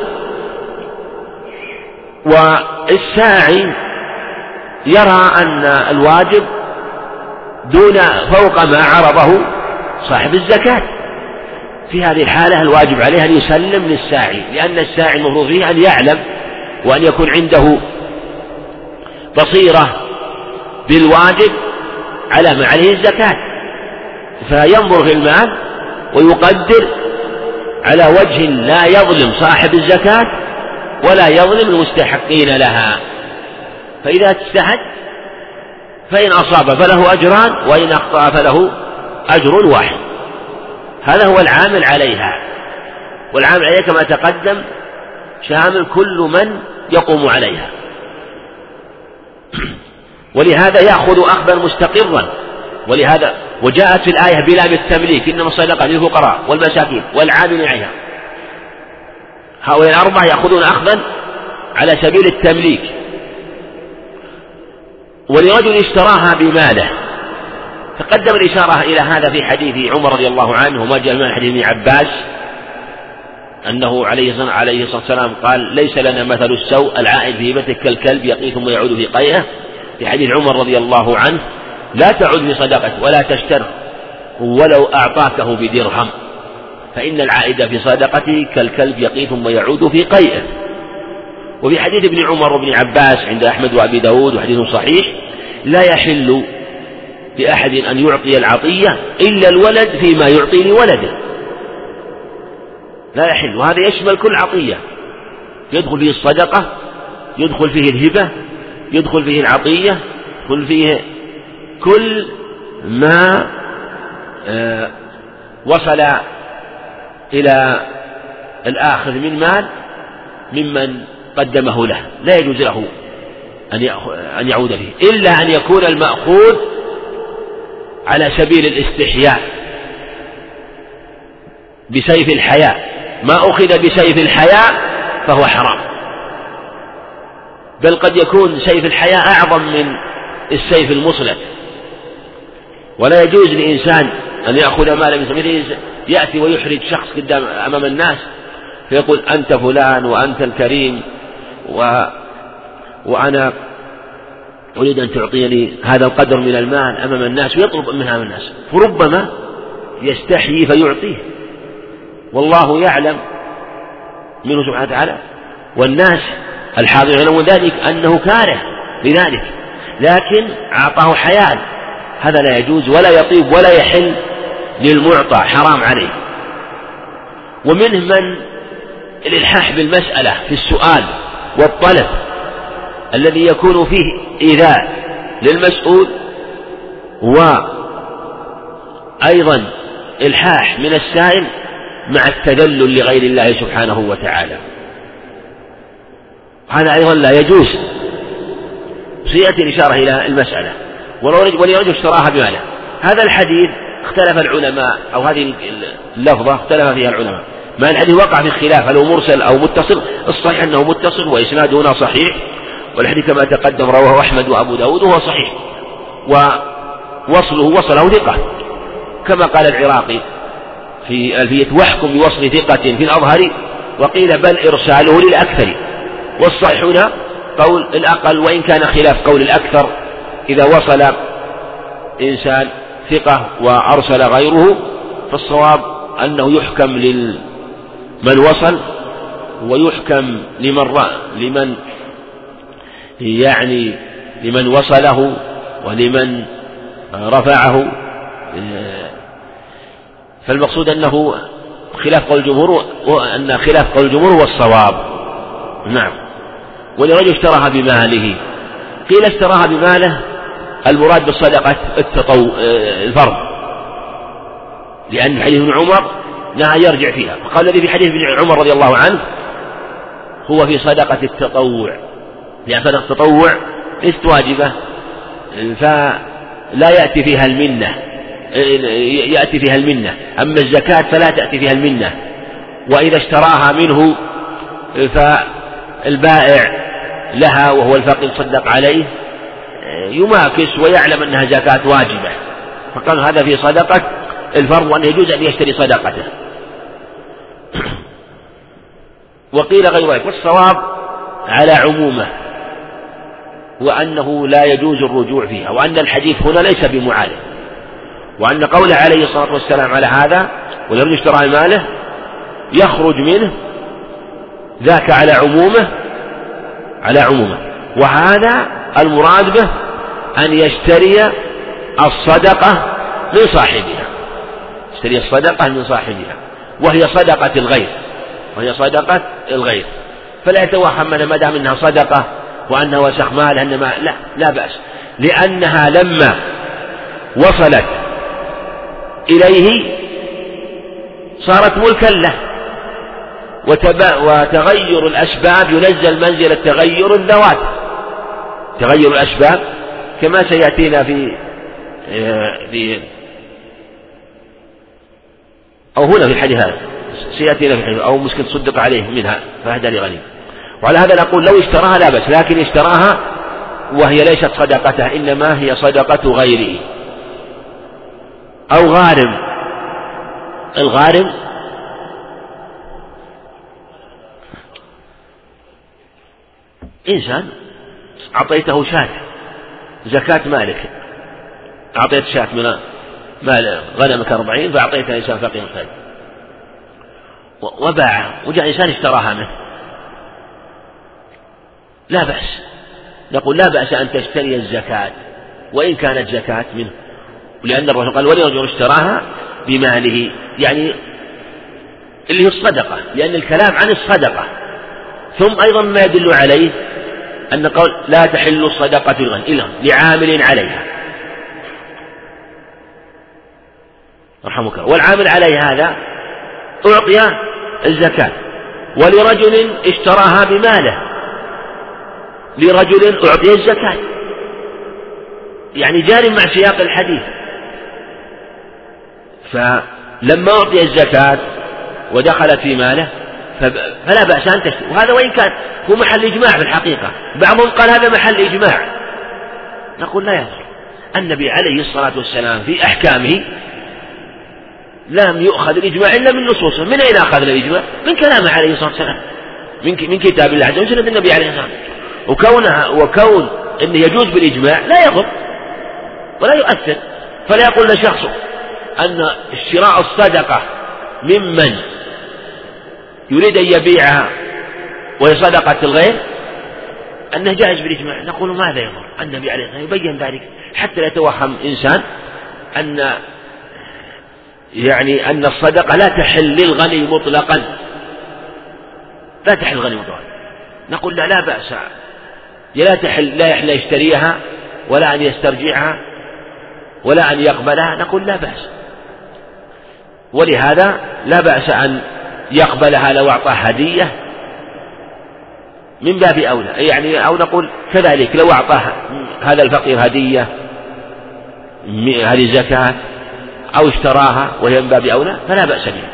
والساعي يرى أن الواجب دون فوق ما عرضه صاحب الزكاة. في هذه الحالة الواجب عليه أن يسلم للساعي لأن الساعي المفروض فيه أن يعلم وأن يكون عنده بصيرة بالواجب على ما عليه الزكاة. فينظر في المال ويقدر على وجه لا يظلم صاحب الزكاة ولا يظلم المستحقين لها. فإذا اجتهد فإن أصاب فله أجران وإن أخطأ فله أجر واحد. هذا هو العامل عليها. والعامل عليها كما تقدم شامل كل من يقوم عليها. [clears throat] ولهذا يأخذ أخذا مستقرا. ولهذا وجاءت في الآية بلام التمليك إنما الصدقة للفقراء والمساكين والعامل عليها. هؤلاء الأربعة يأخذون أخذا على سبيل التمليك. ولرجل اشتراها بماله. تقدم الإشارة إلى هذا في حديث عمر رضي الله عنه وما جاء من حديث ابن عباس أنه عليه الصلاة والسلام قال ليس لنا مثل السوء العائد في هبته كالكلب يقي ثم يعود في قيئه. في حديث عمر رضي الله عنه لا تعد في صدقة ولا تشتر ولو أعطاكه بدرهم فإن العائد في صدقته كالكلب يقي ثم يعود في قيئه. وفي حديث ابن عمر وابن عباس عند أحمد وأبي داود وحديث صحيح لا يحل لأحد أن يعطي العطية إلا الولد فيما يعطي لولده. لا يحل وهذا يشمل كل عطية. يدخل فيه الصدقة يدخل فيه الهبة يدخل فيه العطية يدخل فيه كل ما آه، وصل إلى الآخذ من مال ممن قدمه له. لا يجوز له. أن أن يعود فيه إلا أن يكون المأخوذ على سبيل الاستحياء. بسيف الحياء. ما أخذ بسيف الحياء فهو حرام. بل قد يكون سيف الحياء أعظم من السيف المصلح. ولا يجوز لإنسان أن يأخذ مالا من سبيل يأتي ويحرج شخص قدام أمام الناس فيقول أنت فلان وأنت الكريم و وأنا أريد أن تعطيني هذا القدر من المال أمام الناس ويطلب منها من الناس. فربما يستحيي فيعطيه. والله يعلم منه سبحانه وتعالى. والناس الحاضرون يعلمون ذلك أنه كاره لذلك. لكن أعطاه حياء هذا لا يجوز ولا يطيب ولا يحل للمعطى حرام عليه. ومنه من الإلحاح بالمسألة في السؤال والطلب. الذي يكون فيه إيذاء للمسؤول وأيضا إلحاح من السائل مع التذلل لغير الله سبحانه وتعالى. هذا أيضا لا يجوز. سيأتي الإشارة إلى المسألة. ولرجل اشتراها بماله هذا الحديث اختلف العلماء أو هذه اللفظة اختلف فيها العلماء. ما الحديث وقع في خلاف هل هو مرسل أو متصل؟ الصحيح أنه متصل وإسناده هنا صحيح. والحديث كما تقدم رواه أحمد وأبو داود وهو صحيح. ووصله وصله ثقة. كما قال العراقي في ألفية واحكم بوصل ثقة في الأظهر وقيل بل إرساله للأكثر. والصحيح هنا قول الأقل وإن كان خلاف قول الأكثر إذا وصل إنسان ثقة وأرسل غيره فالصواب أنه يحكم لمن وصل ويحكم لمن لمن يعني لمن وصله ولمن رفعه فالمقصود أنه خلاف قول الجمهور وأن خلاف قول الجمهور هو الصواب. نعم. ولرجل اشتراها بماله. قيل اشتراها بماله المراد بالصدقة التطو الفرض. لأن حديث ابن عمر نهى يرجع فيها. فقال الذي في حديث ابن عمر رضي الله عنه هو في صدقة التطوع. لأن صدقة التطوع ليست واجبة فلا يأتي فيها المنة. يأتي فيها المنة. أما الزكاة فلا تأتي فيها المنة. وإذا اشتراها منه فالبائع لها وهو الفقير صدق عليه يماكس ويعلم أنها زكاة واجبة. فقال هذا في صدقة الفرض وأنه يجوز أن يشتري صدقته. وقيل غير ذلك والصواب على عمومه. وأنه لا يجوز الرجوع فيها وأن الحديث هنا ليس بمعالج. وأن قوله عليه الصلاة والسلام على هذا ولم يشترى ماله يخرج منه ذاك على عمومه على عمومه. وهذا المراد به أن يشتري الصدقة من صاحبها. يشتري الصدقة من صاحبها. وهي صدقة الغير. وهي صدقة الغير. فلا يتوهم ما دام إنها صدقة وأنها وسخ مال إنما لا لا بأس. لأنها لما وصلت إليه صارت ملكا له. وتغير الأسباب ينزل منزل تغير الذوات. تغير الأسباب كما سيأتينا في في أو هنا في الحديث هذا. سيأتينا في الحديث. أو مسكن تصدق عليه منها فهدى لغني. وعلى هذا نقول لو اشتراها لا بأس لكن اشتراها وهي ليست صدقته إنما هي صدقة غيره أو غارم. الغارم إنسان أعطيته شاة زكاة مالك. أعطيت شاة من مال غنمك أربعين فأعطيتها إنسان فقير ثاني وباعه وجاء إنسان اشتراها منه. لا بأس. نقول لا بأس أن تشتري الزكاة وإن كانت زكاة منه. لأن الرسول قال ولرجل اشتراها بماله. يعني اللي هي الصدقة لأن الكلام عن الصدقة. ثم أيضا ما يدل عليه أن قول لا تحل الصدقة إلا لعامل عليها. رحمك والعامل عليه هذا أعطي الزكاة. ولرجل اشتراها بماله. لرجل أعطي الزكاة. يعني جار مع سياق الحديث. فلما أعطي الزكاة ودخلت في ماله فلا بأس أن تشتري وهذا وإن كان هو محل إجماع في الحقيقة. بعضهم قال هذا محل إجماع. نقول لا يضر النبي عليه الصلاة والسلام في أحكامه لم يؤخذ الإجماع إلا من نصوصه من أين أخذنا الإجماع؟ من كلامه عليه الصلاة والسلام. من كتاب الله عز وجل النبي عليه الصلاة والسلام. وكونها وكون أنه يجوز بالإجماع لا يضر ولا يؤثر فلا يقول لشخص أن شراء الصدقة ممن يريد أن يبيعها وهي صدقة الغير أنه جائز بالإجماع. نقول ماذا يضر؟ النبي عليه الصلاة والسلام يبين ذلك. حتى لا يتوهم إنسان أن يعني أن الصدقة لا تحل للغني مطلقا. لا تحل للغني مطلقا. نقول لا لا بأس. لا تحل لا يحل يشتريها ولا أن يسترجعها ولا أن يقبلها نقول لا بأس. ولهذا لا بأس أن يقبلها لو أعطاه هدية من باب أولى. يعني أو نقول كذلك لو أعطاه هذا الفقير هدية هذه زكاة أو اشتراها وهي من باب أولى فلا بأس بها.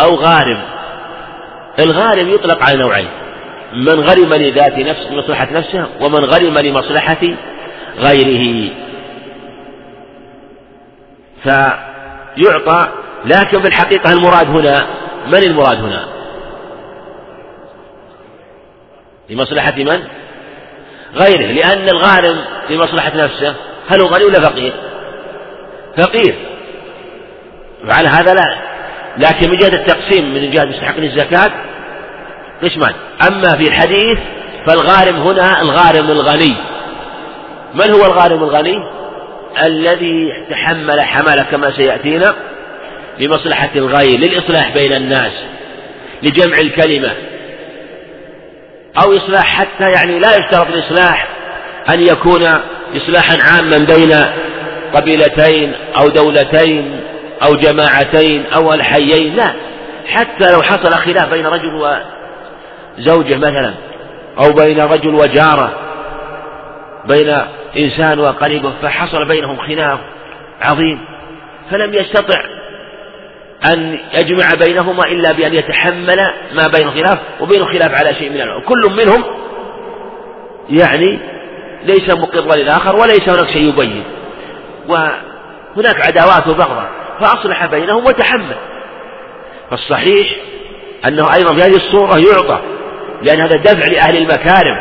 أو غارم الغارم يطلق على نوعين. من غرم لذات نفس مصلحة نفسه ومن غرم لمصلحة غيره. فيعطى لكن في الحقيقة المراد هنا من المراد هنا؟ لمصلحة من؟ غيره. لأن الغارم لمصلحة نفسه هل هو غني ولا فقير؟ فقير. وعلى هذا لا. لكن من جهة التقسيم من جهة مستحق الزكاة قسمان أما في الحديث فالغارم هنا الغارم الغني. من هو الغارم الغني؟ الذي تحمل حمله كما سيأتينا لمصلحة الغير للإصلاح بين الناس لجمع الكلمة أو إصلاح حتى يعني لا يشترط الإصلاح أن يكون إصلاحا عاما بين قبيلتين أو دولتين أو جماعتين أو الحيين لا. حتى لو حصل خلاف بين رجل زوجه مثلا أو بين رجل وجارة بين إنسان وقريبه فحصل بينهم خلاف عظيم فلم يستطع أن يجمع بينهما إلا بأن يتحمل ما بين الخلاف وبين الخلاف على شيء من الأمر كل منهم يعني ليس مقرا للآخر وليس هناك شيء يبين. وهناك عداوات وبغضاء فأصلح بينهم وتحمل. فالصحيح أنه أيضا في هذه الصورة يعطى لأن هذا دفع لأهل المكارم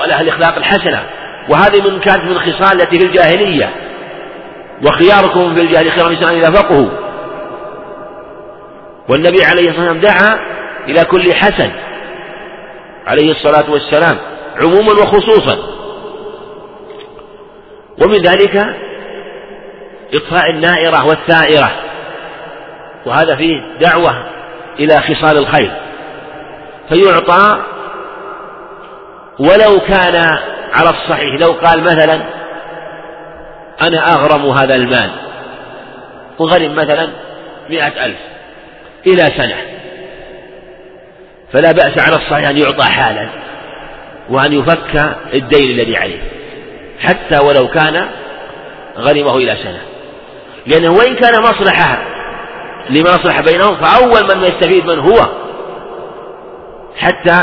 ولأهل الأخلاق الحسنة. وهذه من كانت من الخصال التي في الجاهلية. وخياركم في الجاهلية خير الإنسان إذا فقهوا. والنبي عليه الصلاة والسلام دعا إلى كل حسن عليه الصلاة والسلام عموما وخصوصا. ومن ذلك إطفاء النائرة والثائرة. وهذا فيه دعوة إلى خصال الخير. فيعطى ولو كان على الصحيح. لو قال مثلا أنا أغرم هذا المال وغرم مثلا مئة ألف إلى سنة فلا بأس على الصحيح أن يعطى حالا وأن يفك الدين الذي عليه حتى ولو كان غرمه إلى سنة. لأنه وإن كان مصلحة لمصلحة بينهم فأول من يستفيد من هو حتى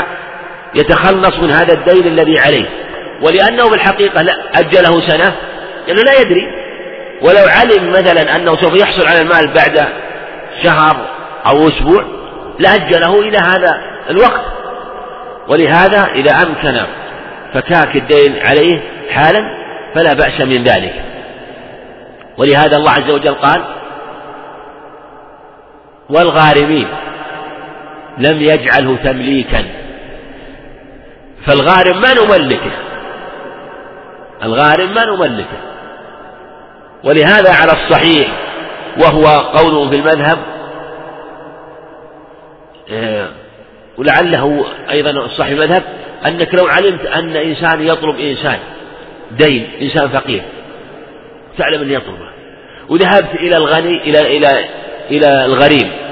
يتخلص من هذا الدين الذي عليه. ولأنه بالحقيقة لا أجله سنة لأنه لا يدري. ولو علم مثلا أنه سوف يحصل على المال بعد شهر أو أسبوع لأجله إلى هذا الوقت. ولهذا إذا أمكن فكاك الدين عليه حالا فلا بأس من ذلك. ولهذا الله عز وجل قال والغارمين. لم يجعله تمليكا. فالغارم ما نملكه. الغارم ما نملكه. ولهذا على الصحيح وهو قول في المذهب آه، ولعله أيضا صحيح المذهب أنك لو علمت أن إنسان يطلب إنسان دين إنسان فقير تعلم أن يطلبه. وذهبت إلى الغني إلى إلى إلى الغريم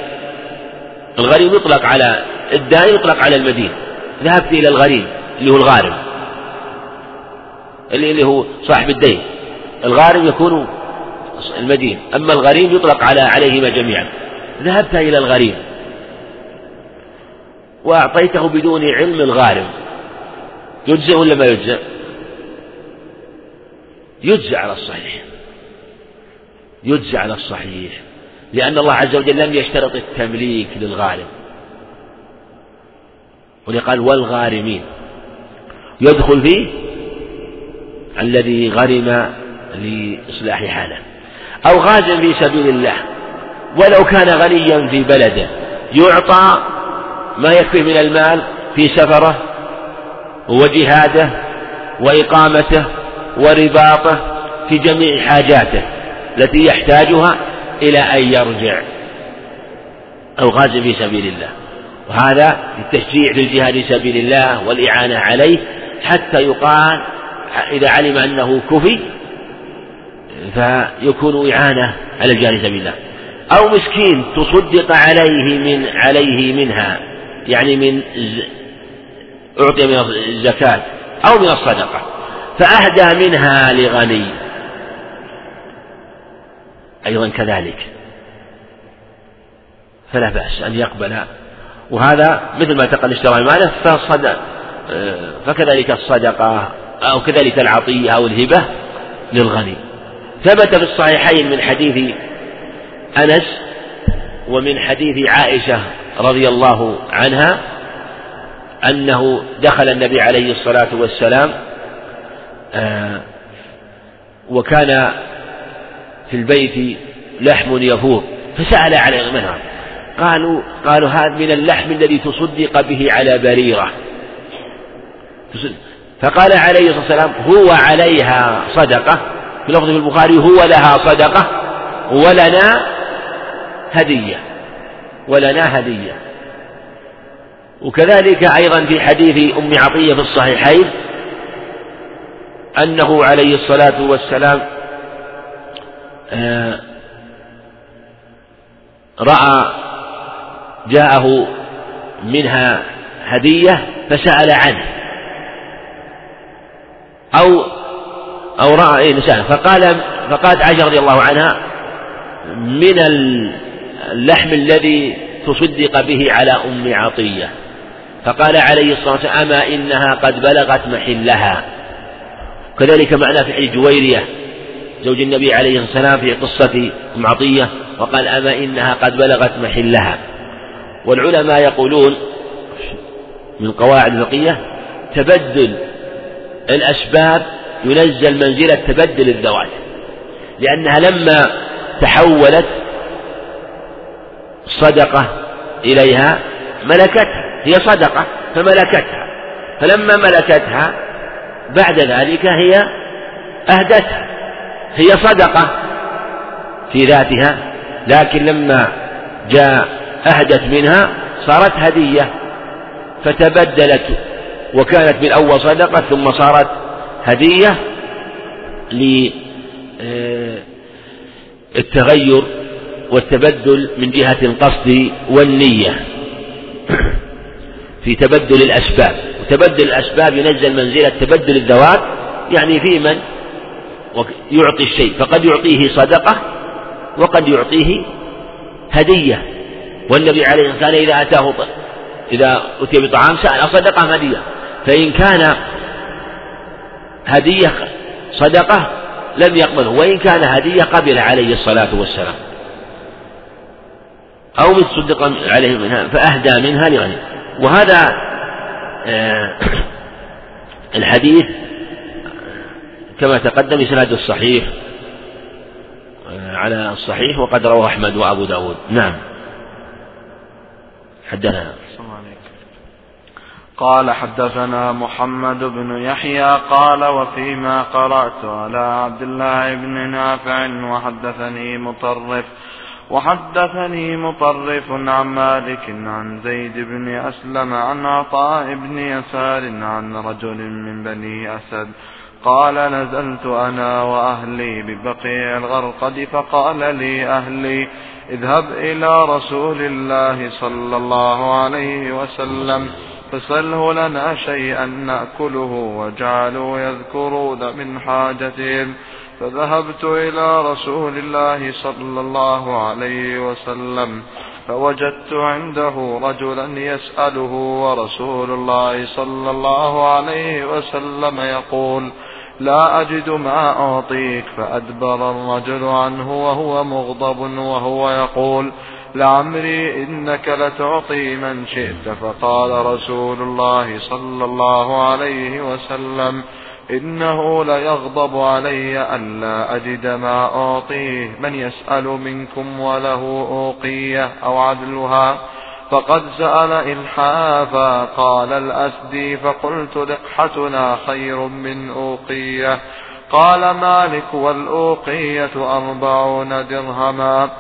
الغريم يطلق على الدائن يطلق على المدين. ذهبت إلى الغريم اللي هو الغارم اللي هو صاحب الدين. الغارم يكون المدين. أما الغريم يطلق على عليهما جميعا. ذهبت إلى الغريم وأعطيته بدون علم الغارم يجزئ ولا ما يجزئ؟ يجزى على الصحيح. يجزى على الصحيح. لأن الله عز وجل لم يشترط التمليك للغارم. ولقال والغارمين. يدخل فيه الذي غرم لإصلاح حاله. أو غازا في سبيل الله. ولو كان غنيا في بلده. يعطى ما يكفي من المال في سفره وجهاده وإقامته ورباطه في جميع حاجاته التي يحتاجها إلى أن يرجع. أو غازا في سبيل الله. وهذا التشجيع للجهاد في سبيل الله والإعانة عليه حتى يقال إذا علم أنه كفي فيكون إعانة على الجهاد في سبيل الله. أو مسكين تصدق عليه من عليه منها يعني من أعطي من الزكاة أو من الصدقة فأهدى منها لغني. أيضا كذلك. فلا بأس أن يقبل. وهذا مثل ما تقل اشترى ماله فصدق فكذلك الصدقة أو كذلك العطية أو الهبة للغني. ثبت في الصحيحين من حديث أنس ومن حديث عائشة رضي الله عنها أنه دخل النبي عليه الصلاة والسلام آه، وكان في البيت لحم يفور فسأل عن منها قالوا قالوا هذا من اللحم الذي تصدق به على بريرة. فقال عليه الصلاة والسلام هو عليها صدقة. في لفظ في البخاري هو لها صدقة ولنا هدية ولنا هدية. وكذلك أيضا في حديث أم عطية في الصحيحين أنه عليه الصلاة والسلام رأى جاءه منها هدية فسأل عنه. أو أو رأى إيه نساء فقال فقالت عائشة رضي الله عنها من اللحم الذي تصدق به على أم عطية. فقال عليه الصلاة والسلام أما إنها قد بلغت محلها. كذلك معناه في حديث جويرية. زوج النبي عليه الصلاة والسلام في قصة أم عطية وقال أما إنها قد بلغت محلها. والعلماء يقولون من قواعد الفقهية تبدل الأسباب ينزل منزلة تبدل الذوات لأنها لما تحولت صدقة إليها ملكتها هي صدقة فملكتها فلما ملكتها بعد ذلك هي أهدتها. هي صدقة في ذاتها لكن لما جاء أهدت منها صارت هدية فتبدلت وكانت من أول صدقة ثم صارت هدية للتغير والتبدل من جهة القصد والنية في تبدل الأسباب. وتبدل الأسباب ينزل منزلة تبدل الذوات يعني في من؟ يعطي الشيء فقد يعطيه صدقة وقد يعطيه هدية. والنبي عليه الصلاة والسلام إذا أتاه إذا أتي بطعام سأل صدقة هدية؟ فإن كان هدية صدقة لم يقبله وإن كان هدية قبل عليه الصلاة والسلام. أو متصدقا عليه منها فأهدى منها لغيره. وهذا آه، [coughs] الحديث كما تقدم إسناد الصحيح آه، على الصحيح وقد رواه أحمد وأبو داود. نعم. حدثنا. قال حدثنا محمد بن يحيى قال وفيما قرأت على عبد الله بن نافع وحدثني مطرف وحدثني مطرف عن مالك عن زيد بن أسلم عن عطاء بن يسار عن رجل من بني أسد قال نزلت أنا وأهلي ببقيع الغرقد فقال لي أهلي اذهب إلى رسول الله صلى الله عليه وسلم فسله لنا شيئا نأكله وجعلوا يذكرون من حاجتهم فذهبت إلى رسول الله صلى الله عليه وسلم فوجدت عنده رجلا يسأله ورسول الله صلى الله عليه وسلم يقول لا أجد ما أعطيك فأدبر الرجل عنه وهو مغضب وهو يقول لعمري إنك لتعطي من شئت. فقال رسول الله صلى الله عليه وسلم إنه ليغضب علي ألا أجد ما أعطيه. من يسأل منكم وله أوقية أو عدلها؟ فقد سأل إلحافا قال الأسدي فقلت لقحتنا خير من أوقية قال مالك والأوقية أربعون درهما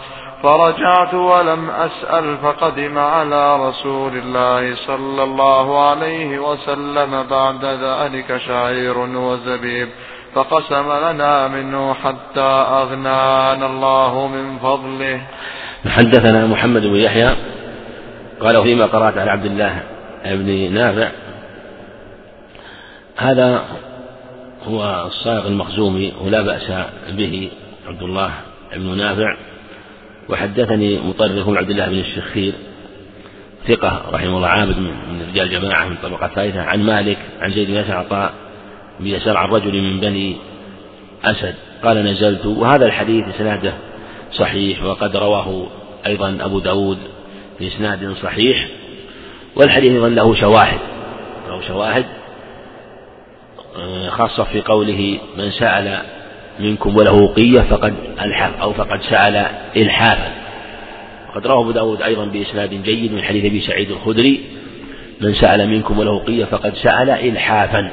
فرجعت ولم أسأل فقدم على رسول الله صلى الله عليه وسلم بعد ذلك شعير وزبيب فقسم لنا منه حتى أغنانا الله من فضله. حدثنا محمد بن يحيى قال فيما قرأت على عبد الله بن نافع. هذا هو الصائغ المخزومي ولا بأس به عبد الله بن نافع. وحدثني مطرف عبد الله بن الشخير ثقة رحمه الله عابد من رجال جماعة من طبقة ثالثة عن مالك عن زيد بن عطاء بن يسار عن رجل من بني أسد. قال نزلت. وهذا الحديث إسناده صحيح وقد رواه أيضا أبو داود بإسناد صحيح والحديث أيضا له شواهد له شواهد آه، خاصة في قوله من سأل منكم وله قية فقد ألحف أو فقد سأل إلحافا وقد رواه أبو داود أيضا بإسناد جيد من حديث أبي سعيد الخدري من سأل منكم وله قية فقد سأل إلحافا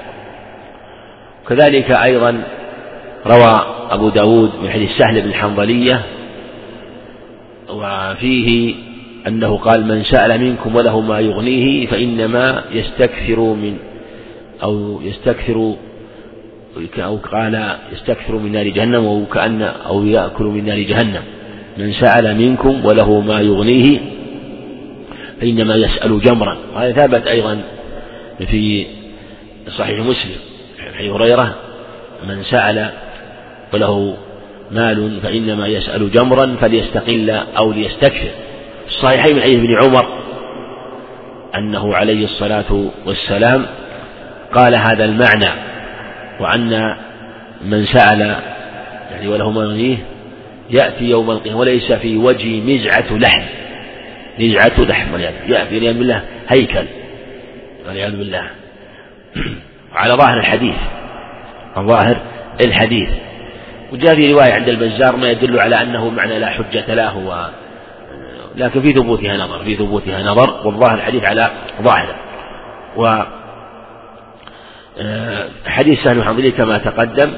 كذلك أيضا روى أبو داود من حديث سهل بن الحنظلية وفيه أنه قال من سأل منكم وله ما يغنيه فإنما يستكثر من أو يستكثر أو قال يستكثر من نار جهنم أو كأن أو يأكل من نار جهنم. من سأل منكم وله ما يغنيه فإنما يسأل جمرا. وهذا ثابت أيضا في صحيح مسلم حديث هريرة. من سأل وله مال فإنما يسأل جمرا فليستقل أو ليستكثر. الصحيحين من حديث ابن عمر أنه عليه الصلاة والسلام قال هذا المعنى وأن من سأل يعني وله ما يغنيه يأتي يوم القيامة وليس في وجهه مزعة لحم مزعة لحم يأتي والعياذ بالله هيكل والعياذ بالله. على ظاهر الحديث ظاهر الحديث. وجاء في رواية عند البزار ما يدل على أنه معنى لا حجة له لكن في ثبوتها نظر في ثبوتها نظر والظاهر الحديث على ظاهره. و آه، حديث سهل بن كما تقدم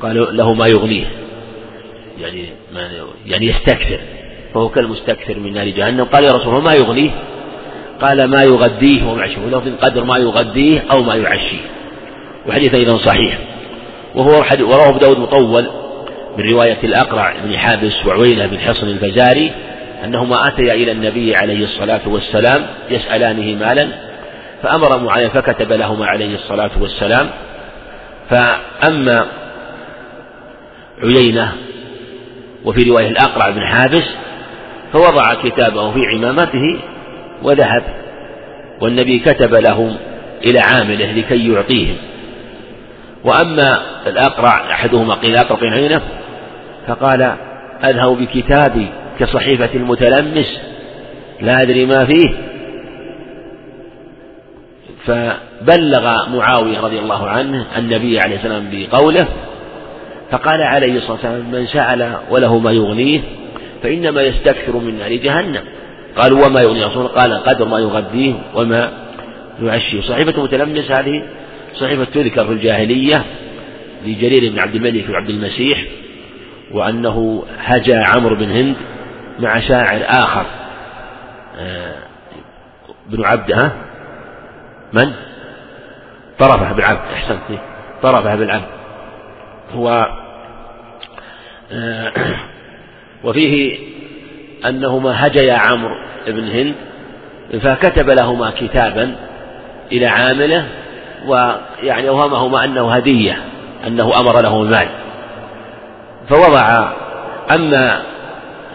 قال له ما يغنيه. يعني ما يعني يستكثر فهو كالمستكثر من نار جهنم. قال يا رسول الله ما يغنيه؟ قال ما يغديه وما يعشيه ولو قدر ما يغديه أو ما يعشيه. وحديث أيضا صحيح. وهو ورواه أبو داود مطول من رواية الأقرع بن حابس وعويلة بن حصن الفزاري أنهما أتيا إلى النبي عليه الصلاة والسلام يسألانه مالا فأمر معاذ فكتب لهما عليه الصلاة والسلام. فأما عيينة وفي رواية الأقرع بن حابس فوضع كتابه في عمامته وذهب والنبي كتب لهم إلى عامله لكي يعطيهم. وأما الأقرع أحدهما قيل أقرع بن عيينة فقال أذهب بكتابي كصحيفة المتلمس لا أدري ما فيه. فبلغ معاوية رضي الله عنه النبي عليه السلام بقوله فقال عليه الصلاة والسلام من سأل وله ما يغنيه فإنما يستكثر من نار جهنم. قالوا وما يغني رسول قال قدر ما يغذيه وما يعشيه. صحيفة متلمس هذه صحيفة تذكر في الجاهلية لجرير بن عبد الملك وعبد المسيح وأنه هجا عمرو بن هند مع شاعر آخر. آه، بن عبد ها؟ من؟ طرفه بن عبد أحسنت طرفه بن عبد. هو آه، [clears throat] وفيه أنهما هجيا عمرو بن هند فكتب لهما كتابا إلى عامله ويعني أوهمهما أنه هدية أنه أمر له المال. فوضع أما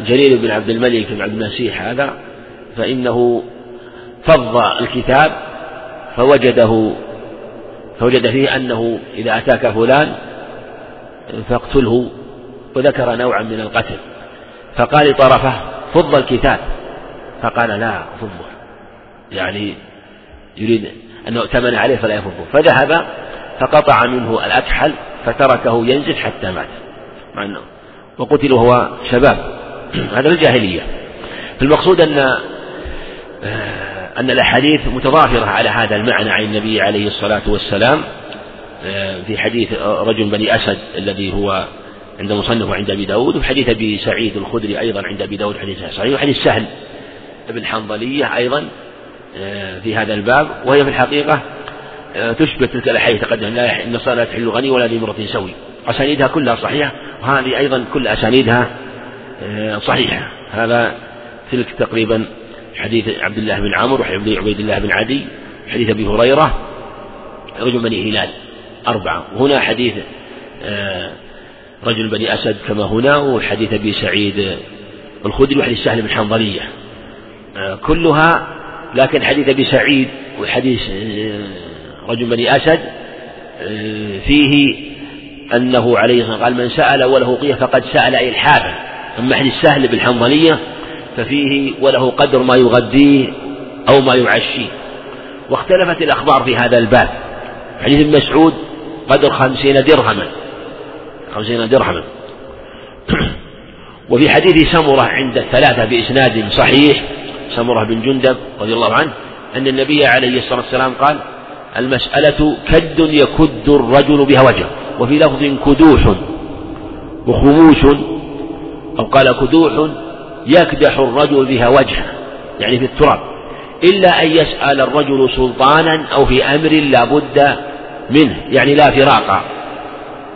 جرير بن عبد الملك بن عبد المسيح هذا فإنه فض الكتاب فوجده فوجد فيه أنه إذا أتاك فلان فاقتله وذكر نوعا من القتل. فقال طرفه فض الكتاب. فقال لا فضه يعني يريد أنه ائتمن عليه فلا يفضه. فذهب فقطع منه الأكحل فتركه ينزف حتى مات. مع أنه وقتل وهو شباب. [clears throat] هذا الجاهلية. فالمقصود أن آه، أن الأحاديث متضافرة على هذا المعنى عن النبي عليه الصلاة والسلام. آه، في حديث رجل بني أسد الذي هو عند مصنف وعند أبي داود وفي حديث أبي سعيد الخدري أيضا عند أبي داود حديث صحيح وحديث سهل بن حنظلية أيضا آه، في هذا الباب. وهي في الحقيقة تشبه تلك الأحاديث تقدم لا الصلاة لا تحل غني ولا ذي مرة سوي. أسانيدها كلها صحيحة وهذه أيضا كل أسانيدها آه، صحيحة هذا تلك تقريبا حديث عبد الله بن عمرو وحديث عبيد الله بن عدي حديث أبي هريرة رجل بني هلال أربعة. وهنا حديث آه، رجل بني أسد كما هنا وحديث أبي سعيد الخدري وحديث سهل بن حنظلية. آه، كلها لكن حديث أبي سعيد وحديث رجل بني أسد فيه أنه عليه الصلاة قال من سأل وله قية فقد سأل إلحافا. أما حديث سهل بالحنظلية ففيه وله قدر ما يغذيه أو ما يعشيه. واختلفت الأخبار في هذا الباب. حديث ابن مسعود قدر خمسين درهما. خمسين درهما. وفي حديث سمرة عند الثلاثة بإسناد صحيح سمرة بن جندب رضي الله عنه أن النبي عليه الصلاة والسلام قال المسألة كد يكد الرجل بها وجهه وفي لفظ كدوح وخموش أو قال كدوح يكدح الرجل بها وجهه يعني في التراب إلا أن يسأل الرجل سلطانا أو في أمر لا بد منه يعني لا فراق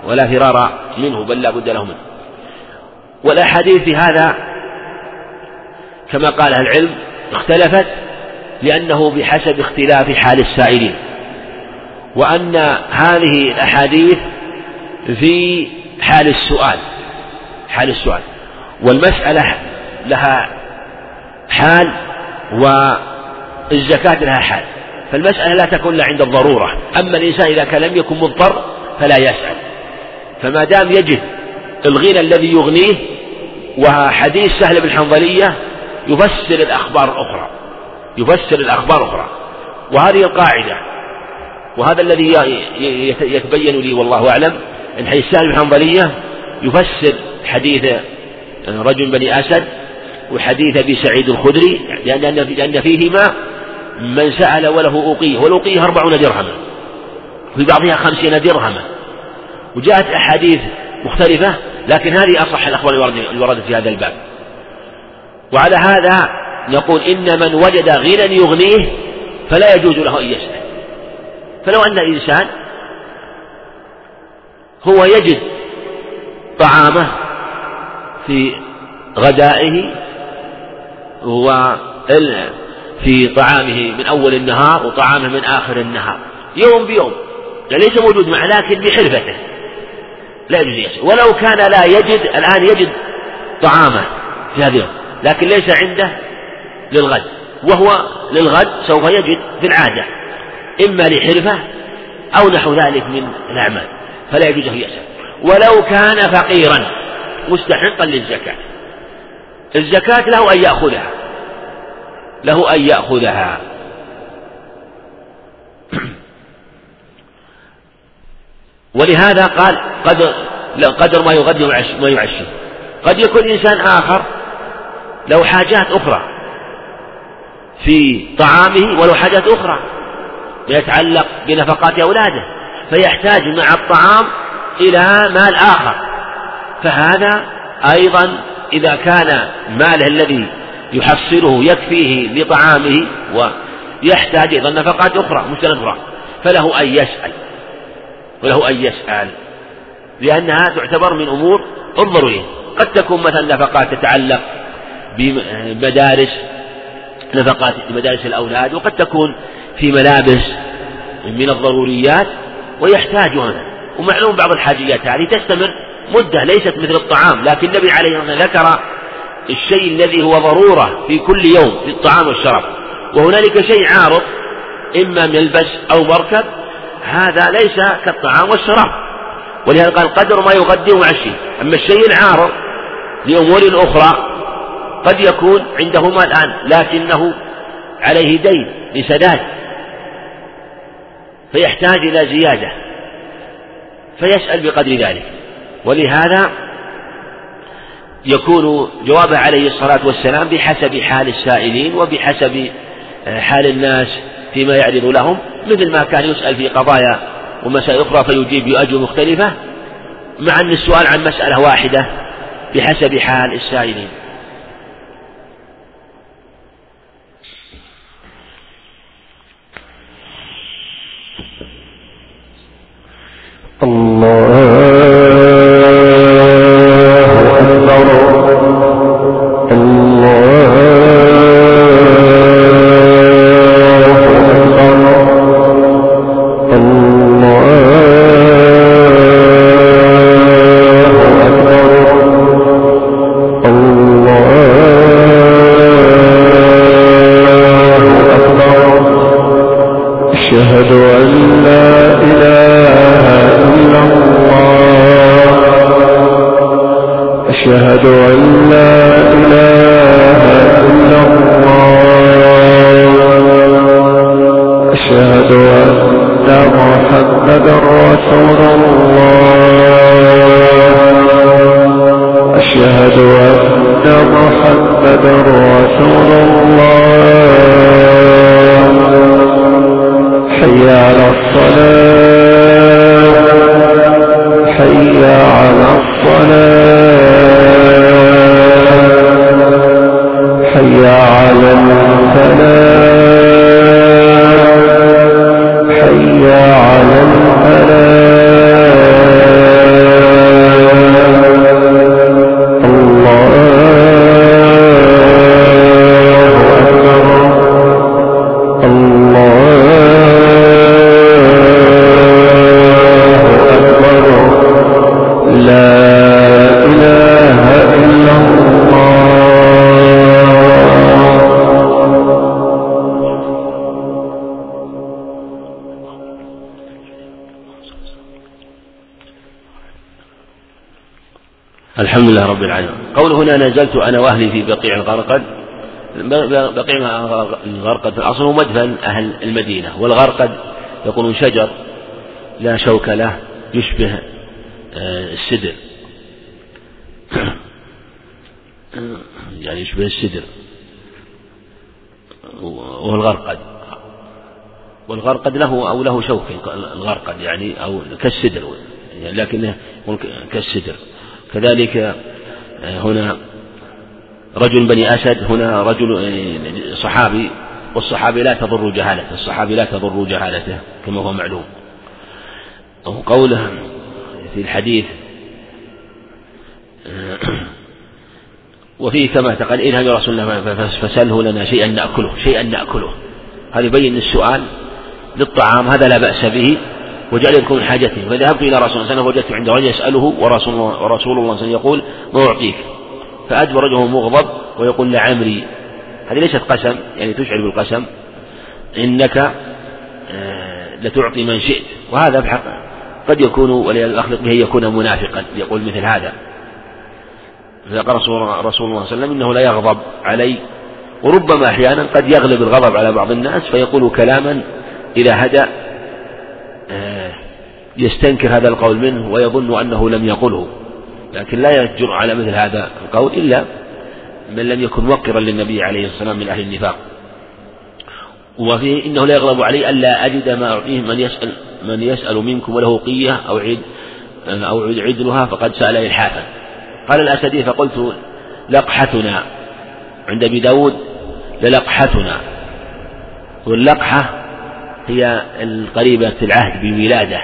ولا فرار منه بل لا بد له منه. والأحاديث في هذا كما قال العلم اختلفت لأنه بحسب اختلاف حال السائلين وأن هذه الأحاديث في حال السؤال حال السؤال. والمسألة لها حال والزكاة لها حال. فالمسألة لا تكون إلا عند الضرورة. أما الإنسان إذا كان لم يكن مضطر فلا يسأل. فما دام يجد الغنى الذي يغنيه وحديث سهل بن حنظلية يفسر الأخبار الأخرى يفسر الأخبار الأخرى وهذه القاعدة. وهذا الذي يتبين لي والله أعلم أن حديث سهل بن حنظلية يفسر حديث رجل بني أسد وحديث أبي سعيد الخدري لأن لأن فيهما من سأل وله أوقيه والأوقيه أربعون درهما في بعضها خمسين درهما. وجاءت أحاديث مختلفة لكن هذه أصح الأخبار الواردة في هذا الباب. وعلى هذا نقول إن من وجد غنى يغنيه فلا يجوز له أن يسأل. فلو أن الإنسان هو يجد طعامه في غدائه و في طعامه من أول النهار وطعامه من آخر النهار. يوم بيوم. ليس موجود معه لكن بحرفته. لا يجوز ولو كان لا يجد الآن يجد طعامه في هذا اليوم. لكن ليس عنده للغد. وهو للغد سوف يجد في العادة. إما لحرفة أو نحو ذلك من الأعمال. فلا يجوز أن يسأل ولو كان فقيرا. مستحقا للزكاة. الزكاة له أن يأخذها. له أن يأخذها. [clears throat] ولهذا قال قدر قدر ما يغدي ما يعشي قد يكون إنسان آخر له حاجات أخرى في طعامه وله حاجات أخرى يتعلق بنفقات أولاده فيحتاج مع الطعام إلى مال آخر. فهذا أيضا إذا كان ماله الذي يحصله يكفيه لطعامه ويحتاج أيضا نفقات أخرى مش أخرى فله أن يسأل وله أن يسأل لأنها تعتبر من أمور الضرورية قد تكون مثلا نفقات تتعلق بمدارس نفقات مدارس الأولاد وقد تكون في ملابس من الضروريات ويحتاج هذا ومعلوم بعض الحاجيات هذه تستمر مدة ليست مثل الطعام لكن النبي عليه الصلاة والسلام ذكر الشيء الذي هو ضرورة في كل يوم في الطعام والشراب. وهنالك شيء عارض إما ملبس أو مركب هذا ليس كالطعام والشراب. ولهذا قال قدر ما يغدي وعشي أما الشيء العارض لأمور أخرى قد يكون عندهما الآن لكنه عليه دين لسداد فيحتاج إلى زيادة. فيسأل بقدر ذلك. ولهذا يكون جوابه عليه الصلاة والسلام بحسب حال السائلين وبحسب آه، حال الناس فيما يعرض لهم مثل ما كان يسأل في قضايا ومسائل أخرى فيجيب بأجوبة مختلفة مع أن السؤال عن مسألة واحدة بحسب حال السائلين. الله لله رب العالمين. قول هنا نزلت أنا وأهلي في بقيع الغرقد. بقيع الغرقد أصله مدفن أهل المدينة والغرقد يقولون شجر لا شوك له يشبه آه، السدر. [clears throat] يعني يشبه السدر. والغرقد. والغرقد له أو له شوك الغرقد يعني أو كالسدر يعني لكنه كالسدر. كذلك هنا رجل بني أسد هنا رجل آه، صحابي والصحابي لا تضر جهالته الصحابي لا تضر جهالته كما هو معلوم. وقوله في الحديث آه، وفيه كما تقال إذهب يا رسول الله فسله لنا شيئا نأكله شيئا نأكله. هذا يبين السؤال للطعام هذا لا بأس به. وجعل يذكر من حاجته فذهبت إلى رسول الله صلى الله عليه وسلم وجدت عند رجل يسأله ورسول الله, ورسول الله صلى الله عليه وسلم يقول ما أعطيك؟ فأدبر رجل مغضب ويقول لعمري هذه ليست قسم يعني تشعر بالقسم. إنك آه، لتعطي من شئت. وهذا بحق قد يكون وليأخلق به يكون منافقا يقول مثل هذا. فقال رسول الله صلى الله عليه وسلم إنه لا يغضب علي. وربما أحيانا قد يغلب الغضب على بعض الناس فيقول كلاما إذا هدأ يستنكر هذا القول منه ويظن أنه لم يقله. لكن لا يجر على مثل هذا القول إلا من لم يكن موقرا للنبي عليه الصلاة والسلام من أهل النفاق. وفيه إنه لا يغلب علي ألا أجد ما أعطيه من يسأل من يسأل منكم وله قية أو عيد أو عدلها فقد سأل إلحافا. قال الأسدي فقلت لقحتنا. عند أبي داود للقحتنا. واللقحة هي القريبة العهد بولادة.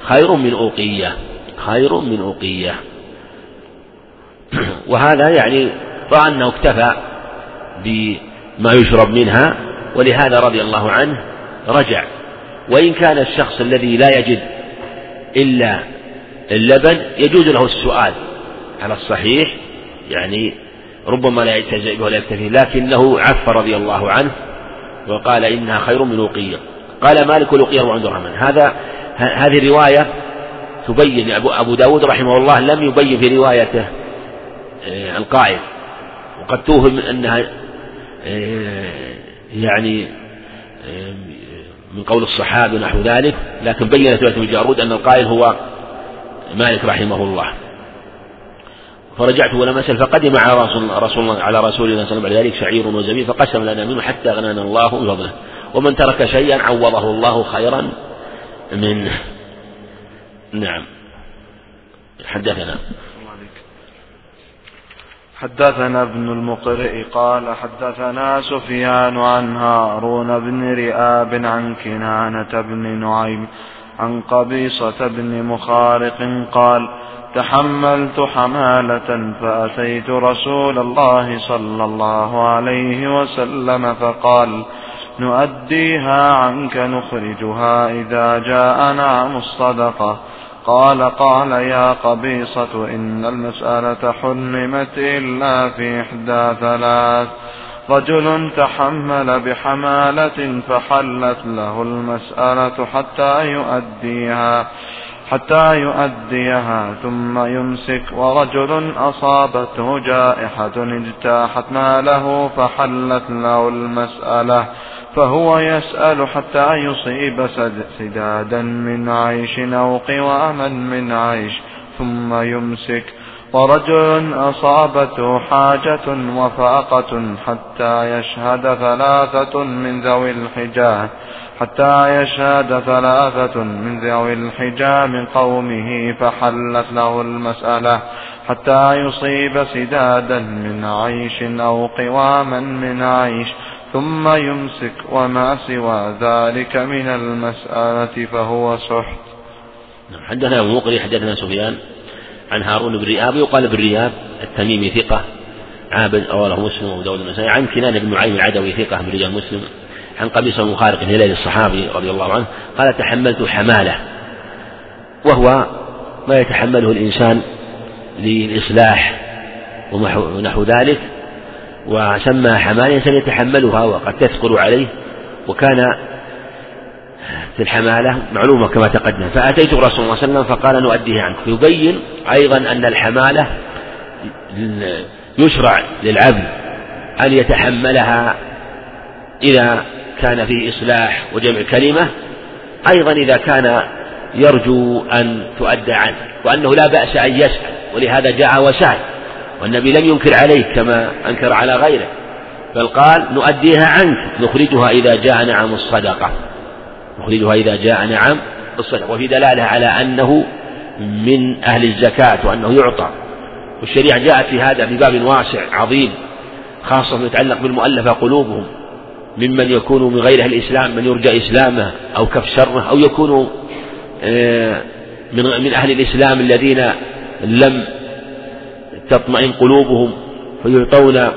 خير من أوقية خير من أوقية. [clears throat] وهذا يعني رأى أنه اكتفى بما يشرب منها ولهذا رضي الله عنه رجع. وإن كان الشخص الذي لا يجد إلا اللبن يجوز له السؤال. على الصحيح يعني ربما لا يلتزم ولا يكتفي لكنه عف رضي الله عنه وقال إنها خير من لقية قال مالك لقية وعند الرحمن. هذا هذه الرواية تبين أبو, أبو داود رحمه الله لم يبين في روايته آه، القائل وقد توهم أنها آه، يعني آه، من قول الصحابي ونحو ذلك لكن بينت رواية الجارود أن القائل هو مالك رحمه الله. فرجعت ولم أسأل فقدم على رسول, رسول على رسول الله صلى الله عليه وسلم. ذلك شعير وزبيب فقسم لنا منه حتى غنانا الله بفضله. ومن ترك شيئا عوضه الله خيرا منه. نعم. حدثنا. حدثنا ابن المقرئ قال حدثنا سفيان عن هارون بن رئاب عن كنانة بن نعيم عن قبيصة بن مخارق قال تحملت حمالة فأتيت رسول الله صلى الله عليه وسلم فقال نؤديها عنك نخرجها إذا جاءنا الصدقة قال قال يا قبيصة إن المسألة حرمت إلا في إحدى ثلاث. رجل تحمل بحمالة فحلت له المسألة حتى يؤديها. حتى يؤديها ثم يمسك ورجل أصابته جائحة اجتاحت ماله فحلت له المسألة فهو يسأل حتى يصيب سدادا من عيش أو قواما من عيش ثم يمسك ورجل أصابته حاجة وفاقة حتى يشهد ثلاثة من ذوي الحجاة. حتى يشهد ثلاثة من ذوي الحجى من قومه فحلت له المسألة حتى يصيب سدادا من عيش أو قواما من عيش ثم يمسك وما سوى ذلك من المسألة فهو سحت. نعم، حدثنا أبو مقري حدثنا سفيان عن هارون بن رياب يقال بن رياب التميمي ثقة عابد رواه مسلم وأبو داود عن كنان بن نعيم العدوي ثقة من رجال مسلم. عن قبيصة بن هلال الصحابي رضي الله عنه قال تحملت حمالة. وهو ما يتحمله الإنسان للإصلاح ونحو ذلك وسمى حمالة الإنسان يتحملها وقد تثقل عليه وكان في الحمالة معلومة كما تقدم. فأتيت الرسول صلى الله عليه وسلم فقال نؤديه عنك. يبين أيضا أن الحمالة يشرع للعبد أن يتحملها إذا كان فيه إصلاح وجمع كلمة أيضا إذا كان يرجو أن تؤدى عنه وأنه لا بأس أن يسأل ولهذا جاء وسأل والنبي لم ينكر عليه كما أنكر على غيره بل قال نؤديها عنك نخرجها إذا جاء نعم الصدقة نخرجها إذا جاء نعم الصدقة وفي دلالة على أنه من أهل الزكاة وأنه يعطى والشريعة جاءت في هذا بباب واسع عظيم خاصة يتعلق بالمؤلفة قلوبهم ممن يكون من غير أهل الإسلام من يرجى إسلامه أو كف شره أو يكون آه، من من أهل الإسلام الذين لم تطمئن قلوبهم فيعطون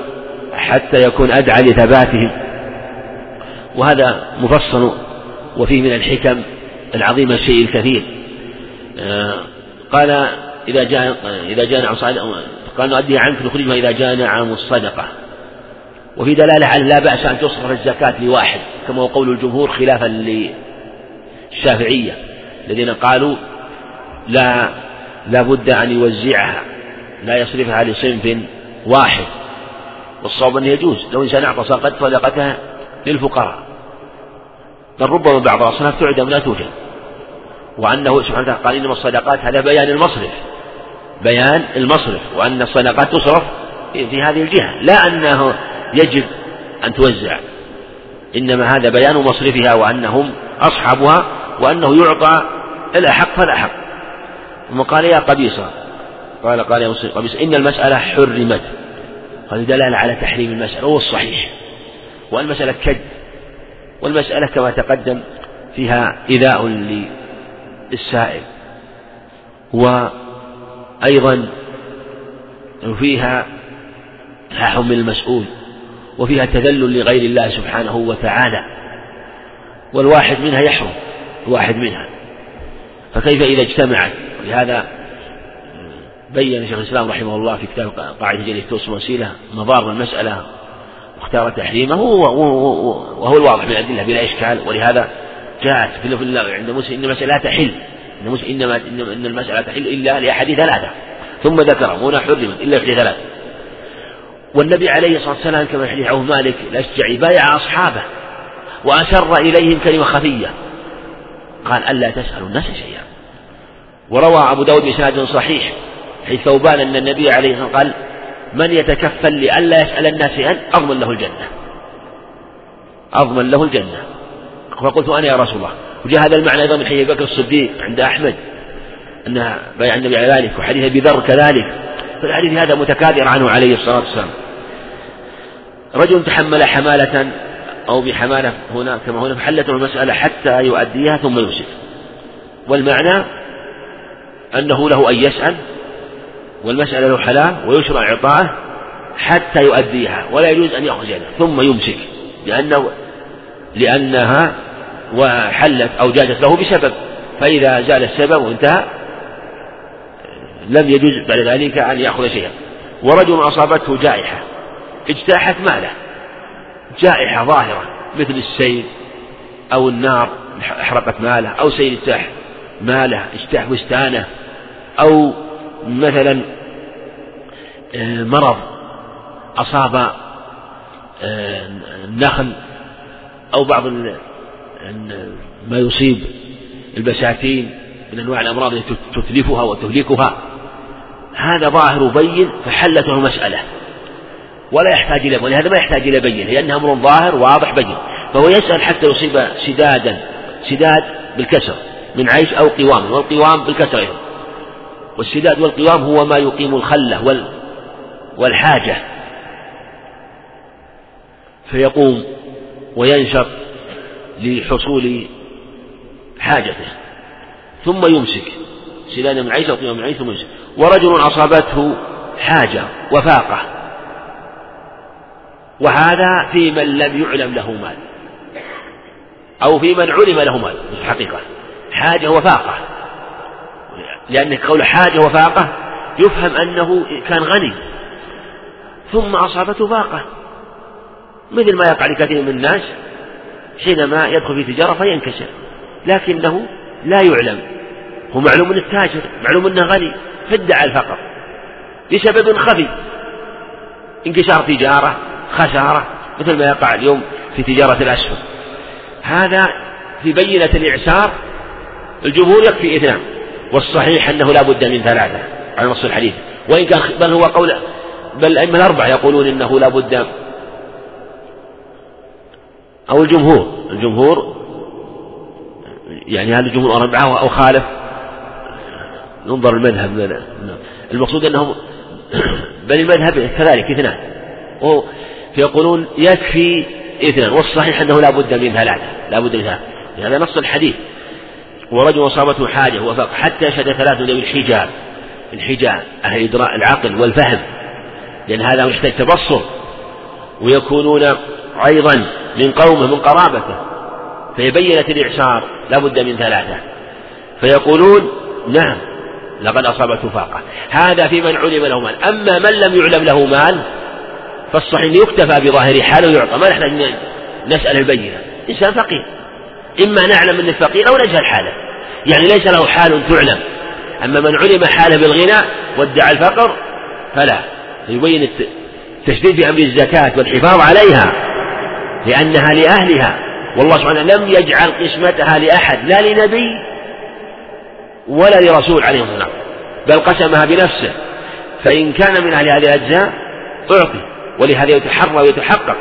حتى يكون أدعى لثباتهم. وهذا مفصل وفيه من الحكم العظيمة الشيء الكثير. آه، قال إذا جاء إذا جاء نعم قال نؤدي عنك نخرجها إذا جاء نعم الصدقة. وفي دلالة على لا بأس أن تصرف الزكاة لواحد كما هو قول الجمهور خلافا للشافعية الذين قالوا لا لا بد أن يوزعها لا يصرفها لصنف واحد. والصواب أنه يجوز لو إنسان أعطى صدقتها للفقراء. بل ربما بعض الأصناف تعدم لا توجد. وأنه سبحانه وتعالى قال إنما الصدقات هذا بيان المصرف. بيان المصرف وأن الصدقات تصرف في هذه الجهة. لا أنه يجب أن توزع. إنما هذا بيان مصرفها وأنهم أصحابها وأنه يعطى الأحق فالأحق ثم قال يا قبيصة قال قال يا مسلم قبيصة إن المسألة حرمت. هذه دلالة على تحريم المسألة وهو الصحيح. والمسألة كد. والمسألة كما تقدم فيها إذاء للسائل. وأيضا فيها لحم المسؤول. وفيها تذلل لغير الله سبحانه وتعالى. والواحد منها يحرم الواحد منها. فكيف إذا اجتمعت؟ ولهذا بين شيخ الإسلام رحمه الله في كتاب قاعدة جلية توصل وسيلة مضار المسألة واختار تحريمه وهو الواضح من الأدلة بلا إشكال. ولهذا جاءت في عند مسلم إن المسألة لا تحل. إن مسلم إنما إن المسألة تحل إلا لأحد ثلاثة. ثم ذكر هنا حرمت إلا في ثلاثة. والنبي عليه الصلاة والسلام كما في حديث عوف مالك الأشجعي بايع أصحابه وأسر إليهم كلمة خفية. قال ألا تسألوا الناس شيئا. وروى أبو داود بإسناد صحيح حيث ثوبان أن النبي عليه الصلاة والسلام قال من يتكفل لئلا يسأل الناس شيئا أضمن له الجنة. أضمن له الجنة. فقلت أنا يا رسول الله. وجاء هذا المعنى أيضا من حديث بكر الصديق عند أحمد أن بايع النبي على ذلك وحديث أبي ذر كذلك. فالحديث هذا متكاثر عنه عليه الصلاة والسلام. رجل تحمل حمالة أو بحمالة هنا كما هنا فحلته المسألة حتى يؤديها ثم يمسك والمعنى أنه له أن يسأل والمسألة له حلال ويشرع إعطاءه حتى يؤديها ولا يجوز أن يده ثم يمسك لأنه لأنها وحلت أو جازت له بسبب فإذا زال السبب وانتهى لم يجوز بعد ذلك أن يأخذ شيئا. ورجل أصابته جائحة اجتاحت ماله. جائحة ظاهرة مثل السيل أو النار أحرقت ماله أو سيل اجتاح ماله اجتاح بستانه أو مثلا آه، مرض أصاب آه، النخل أو بعض ما يصيب البساتين من أنواع الأمراض التي تتلفها وتهلكها. هذا ظاهر بين فحلته المسألة ولا يحتاج إلى ولهذا ما يحتاج إلى بين. لأنه أمر ظاهر واضح بين. فهو يسأل حتى يصيب سدادا. سداد بالكسر. من عيش أو قوام. والقوام بالكسر أيضا. والسداد والقوام هو ما يقيم الخلة وال والحاجة. فيقوم وينشط لحصول حاجته. ثم يمسك. سدادا من عيش أو من عيش ثم يمسك. ورجل أصابته حاجة وفاقة. وهذا في من لم يعلم له مال. أو في من علم له مال في الحقيقة. حاجة وفاقة. لأن قول حاجة وفاقة يفهم أنه كان غني. ثم أصابته فاقة. مثل ما يقع لكثير من الناس حينما يدخل في تجارة فينكسر. لكنه لا يعلم. هو معلوم أنه تاجر معلوم أنه غني فادعى الفقر. لسبب خفي. انكسار تجارة. خسارة مثل ما يقع اليوم في تجارة الأسهم. هذا في بينة الإعسار الجمهور يكفي إثنان والصحيح أنه لا بد من ثلاثة على نص الحديث. وإن كان بل هو قول بل الأئمة الأربعة يقولون إنه لا بد أو الجمهور الجمهور يعني هل الجمهور أربعة أو خالف؟ ننظر المذهب المقصود أنهم [coughs] بل المذهب كذلك اثنان. فيقولون يكفي اثنان والصحيح أنه لا بد من ثلاثة لا بد من ثلاثة هذا نص الحديث. ورجل أصابته حاجة وفق حتى يشهد ثلاث ذوي الحجاب الحجاب أهل العقل والفهم لأن هذا يحتاج تبصر ويكونون أيضا من قومه من قرابته. فيبينت الإعسار لا بد من ثلاثة. فيقولون نعم لقد أصابته فاقة هذا في من علم له مال. أما من لم يعلم له مال فالصحيح يكتفى بظاهر حاله ويعطى. ما نحتاج نسأل البينة. إنسان فقير. إما نعلم أنه فقير أو نجهل حاله. يعني ليس له حال تعلم. أما من علم حاله بالغنى وادعى الفقر فلا. يبين التشديد في أمر الزكاة والحفاظ عليها لأنها لأهلها. والله سبحانه لم يجعل قسمتها لأحد لا لنبي ولا لرسول عليه الصلاة والسلام. بل قسمها بنفسه. فإن كان من أهل هذه الأجزاء أعطي. ولهذا يتحرى ويتحقق.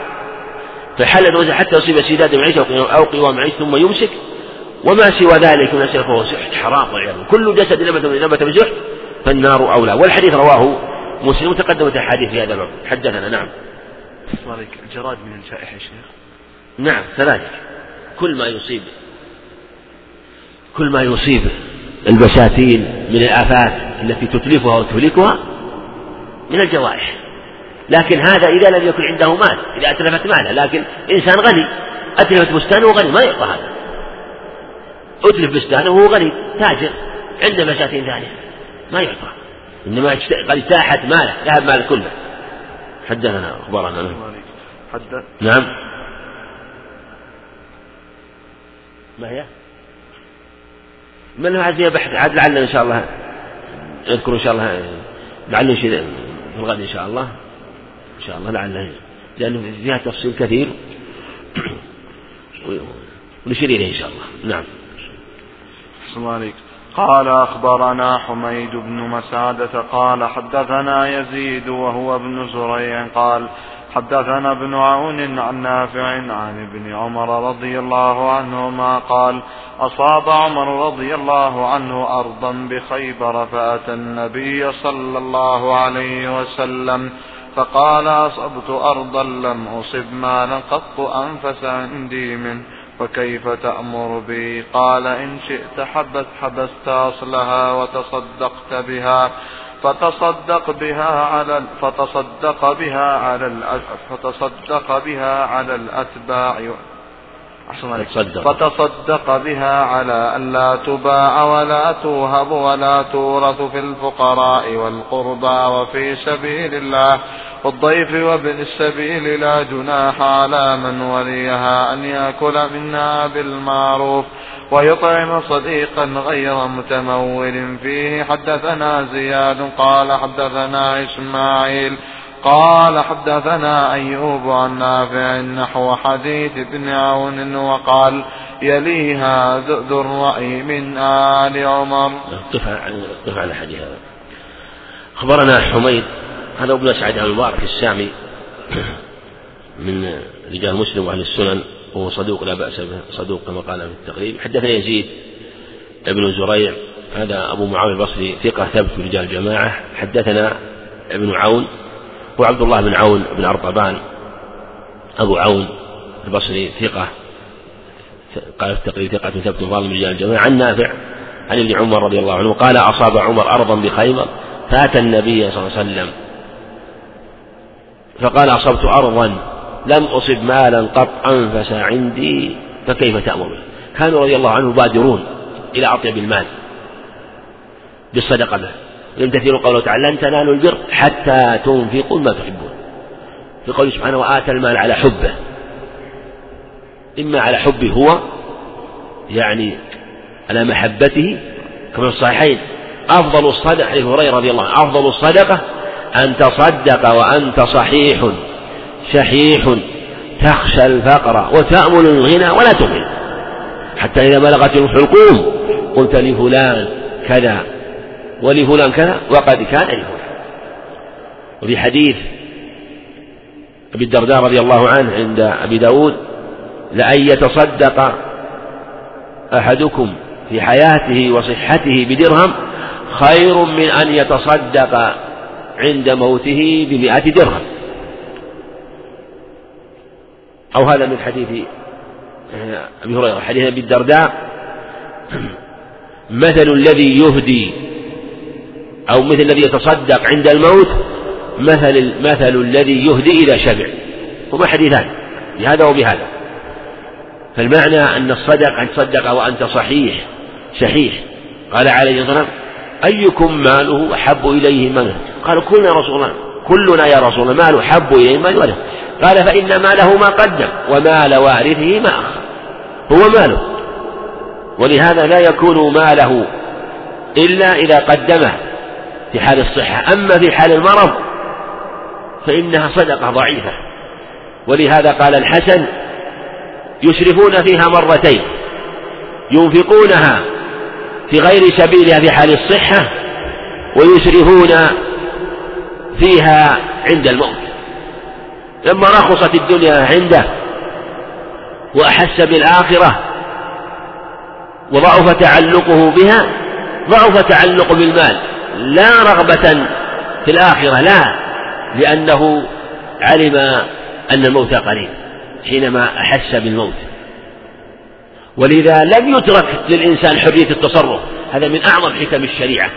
فحل الوزن حتى يصيب سداد معيشة أو قوام معيشة ثم يمسك. وما سوى ذلك من أسئلة فهو سحت حرام والعياذ كل جسد نبت من نبت من سحت فالنار أولى. والحديث رواه مسلم وتقدمت الأحاديث في هذا الباب. حدثنا نعم. الجراد من الجائحة يا شيخ؟ نعم كذلك كل ما يصيب. كل ما يصيب البساتين من الآفات التي تتلفها وتهلكها من الجوارح. لكن هذا إذا لم يكن عنده مال إذا أتلفت ماله لكن إنسان غني. أتلفت بستانه وغني ما يعطى هذا. أتلف بستانه وهو غني تاجر عنده بساتين ثانية ما يعطى إنما قد اجتاحت ماله ذهب ماله كله. حدثنا أخبرنا. حدث نعم. ما هي؟ من هذه بحث عاد لعل إن شاء الله يذكر إن شاء الله لعل شيء في الغد إن شاء الله. إن شاء الله لعله لأنه فيها تفصيل كثير. ونشير إليه إن شاء الله. نعم. السلام قال أخبرنا حميد بن مسعدة قال حدثنا يزيد وهو ابن زريع قال حدثنا ابن عون عن نافع عن ابن عمر رضي الله عنهما قال أصاب عمر رضي الله عنه أرضا بخيبر فأتى النبي صلى الله عليه وسلم فقال أصبت أرضا لم أصب مالا قط أنفس عندي منه فكيف تأمر بي؟ قال إن شئت حبست حبست أصلها وتصدقت بها فتصدق بها على فتصدق بها على فتصدق بها على الأتباع. فتصدق بها على أن لا تباع ولا توهب ولا تورث في الفقراء والقربى وفي سبيل الله. والضيف وابن السبيل لا جناح على من وليها أن يأكل منها بالمعروف. ويطعم صديقا غير متمول فيه. حدثنا زياد قال حدثنا إسماعيل قال حدثنا أيوب عن نافع نحو حديث ابن عون وقال يليها ذو الرأي من آل عمر. قف على حديث هذا. أخبرنا حميد هذا ابن سعد المبارك السامي من رجال مسلم وأهل السنن وهو صدوق لا بأس به صدوق كما قال في التقريب. حدثنا يزيد ابن زريع هذا أبو معاوية البصري ثقة ثبت رجال الجماعة حدثنا ابن عون هو عبد الله بن عون بن أرطبان أبو عون البصري ثقة قال في التقريب ثقة ثبت ظالم رجال الجماعة عن نافع عن ابن عمر رضي الله عنه قال أصاب عمر أرضا بخيبر فأتى النبي صلى الله عليه وسلم. فقال أصبت أرضا لم أصب مالا قط أنفس عندي فكيف تأمر به؟ كانوا رضي الله عنه بادرون إلى أطيب المال بالصدقة به يمتثل قوله تعالى لن تنالوا البر حتى تنفقوا ما تحبون. في قوله سبحانه وآتى المال على حبه. إما على حبه هو يعني على محبته كما في الصحيحين. أفضل الصدقة حديث هريرة رضي الله عنه أفضل الصدقة أن تصدق وأنت صحيح شحيح تخشى الفقر وتأمل الغنى ولا تغني. حتى إذا بلغت الحلقوم قلت لفلان كذا ولفلان كذا وقد كان لفلان. وفي حديث أبي الدرداء رضي الله عنه عند أبي داود لأن يتصدق أحدكم في حياته وصحته بدرهم خير من أن يتصدق عند موته بمئة درهم. أو هذا من حديث أبي هريرة. حديث أبي الدرداء [clears throat] مثل الذي يهدي أو مثل الذي يتصدق عند الموت مثل مثل الذي يهدي إذا شبع هما حديثان بهذا وبهذا. فالمعنى أن الصدق أن تصدق وأنت صحيح شحيح قال عليه الصلاة والسلام أيكم ماله أحب إليه منه قال كلنا يا رسول الله كلنا يا رسول الله ماله أحب إليه من؟ ولد قال فإن ماله ما قدم ومال وارثه ما أخر. هو ماله. ولهذا لا يكون ماله إلا إذا قدمه. في حال الصحة. أما في حال المرض فإنها صدقة ضعيفة. ولهذا قال الحسن يشرفون فيها مرتين. ينفقونها في غير سبيلها في حال الصحة ويسرفون فيها عند الموت. لما رخصت الدنيا عنده وأحس بالآخرة وضعف تعلقه بها ضعف تعلق بالمال. لا رغبة في الآخرة لا لأنه علم أن الموت قريب حينما أحس بالموت. ولذا لم يترك للإنسان حرية التصرف هذا من أعظم حكم الشريعة.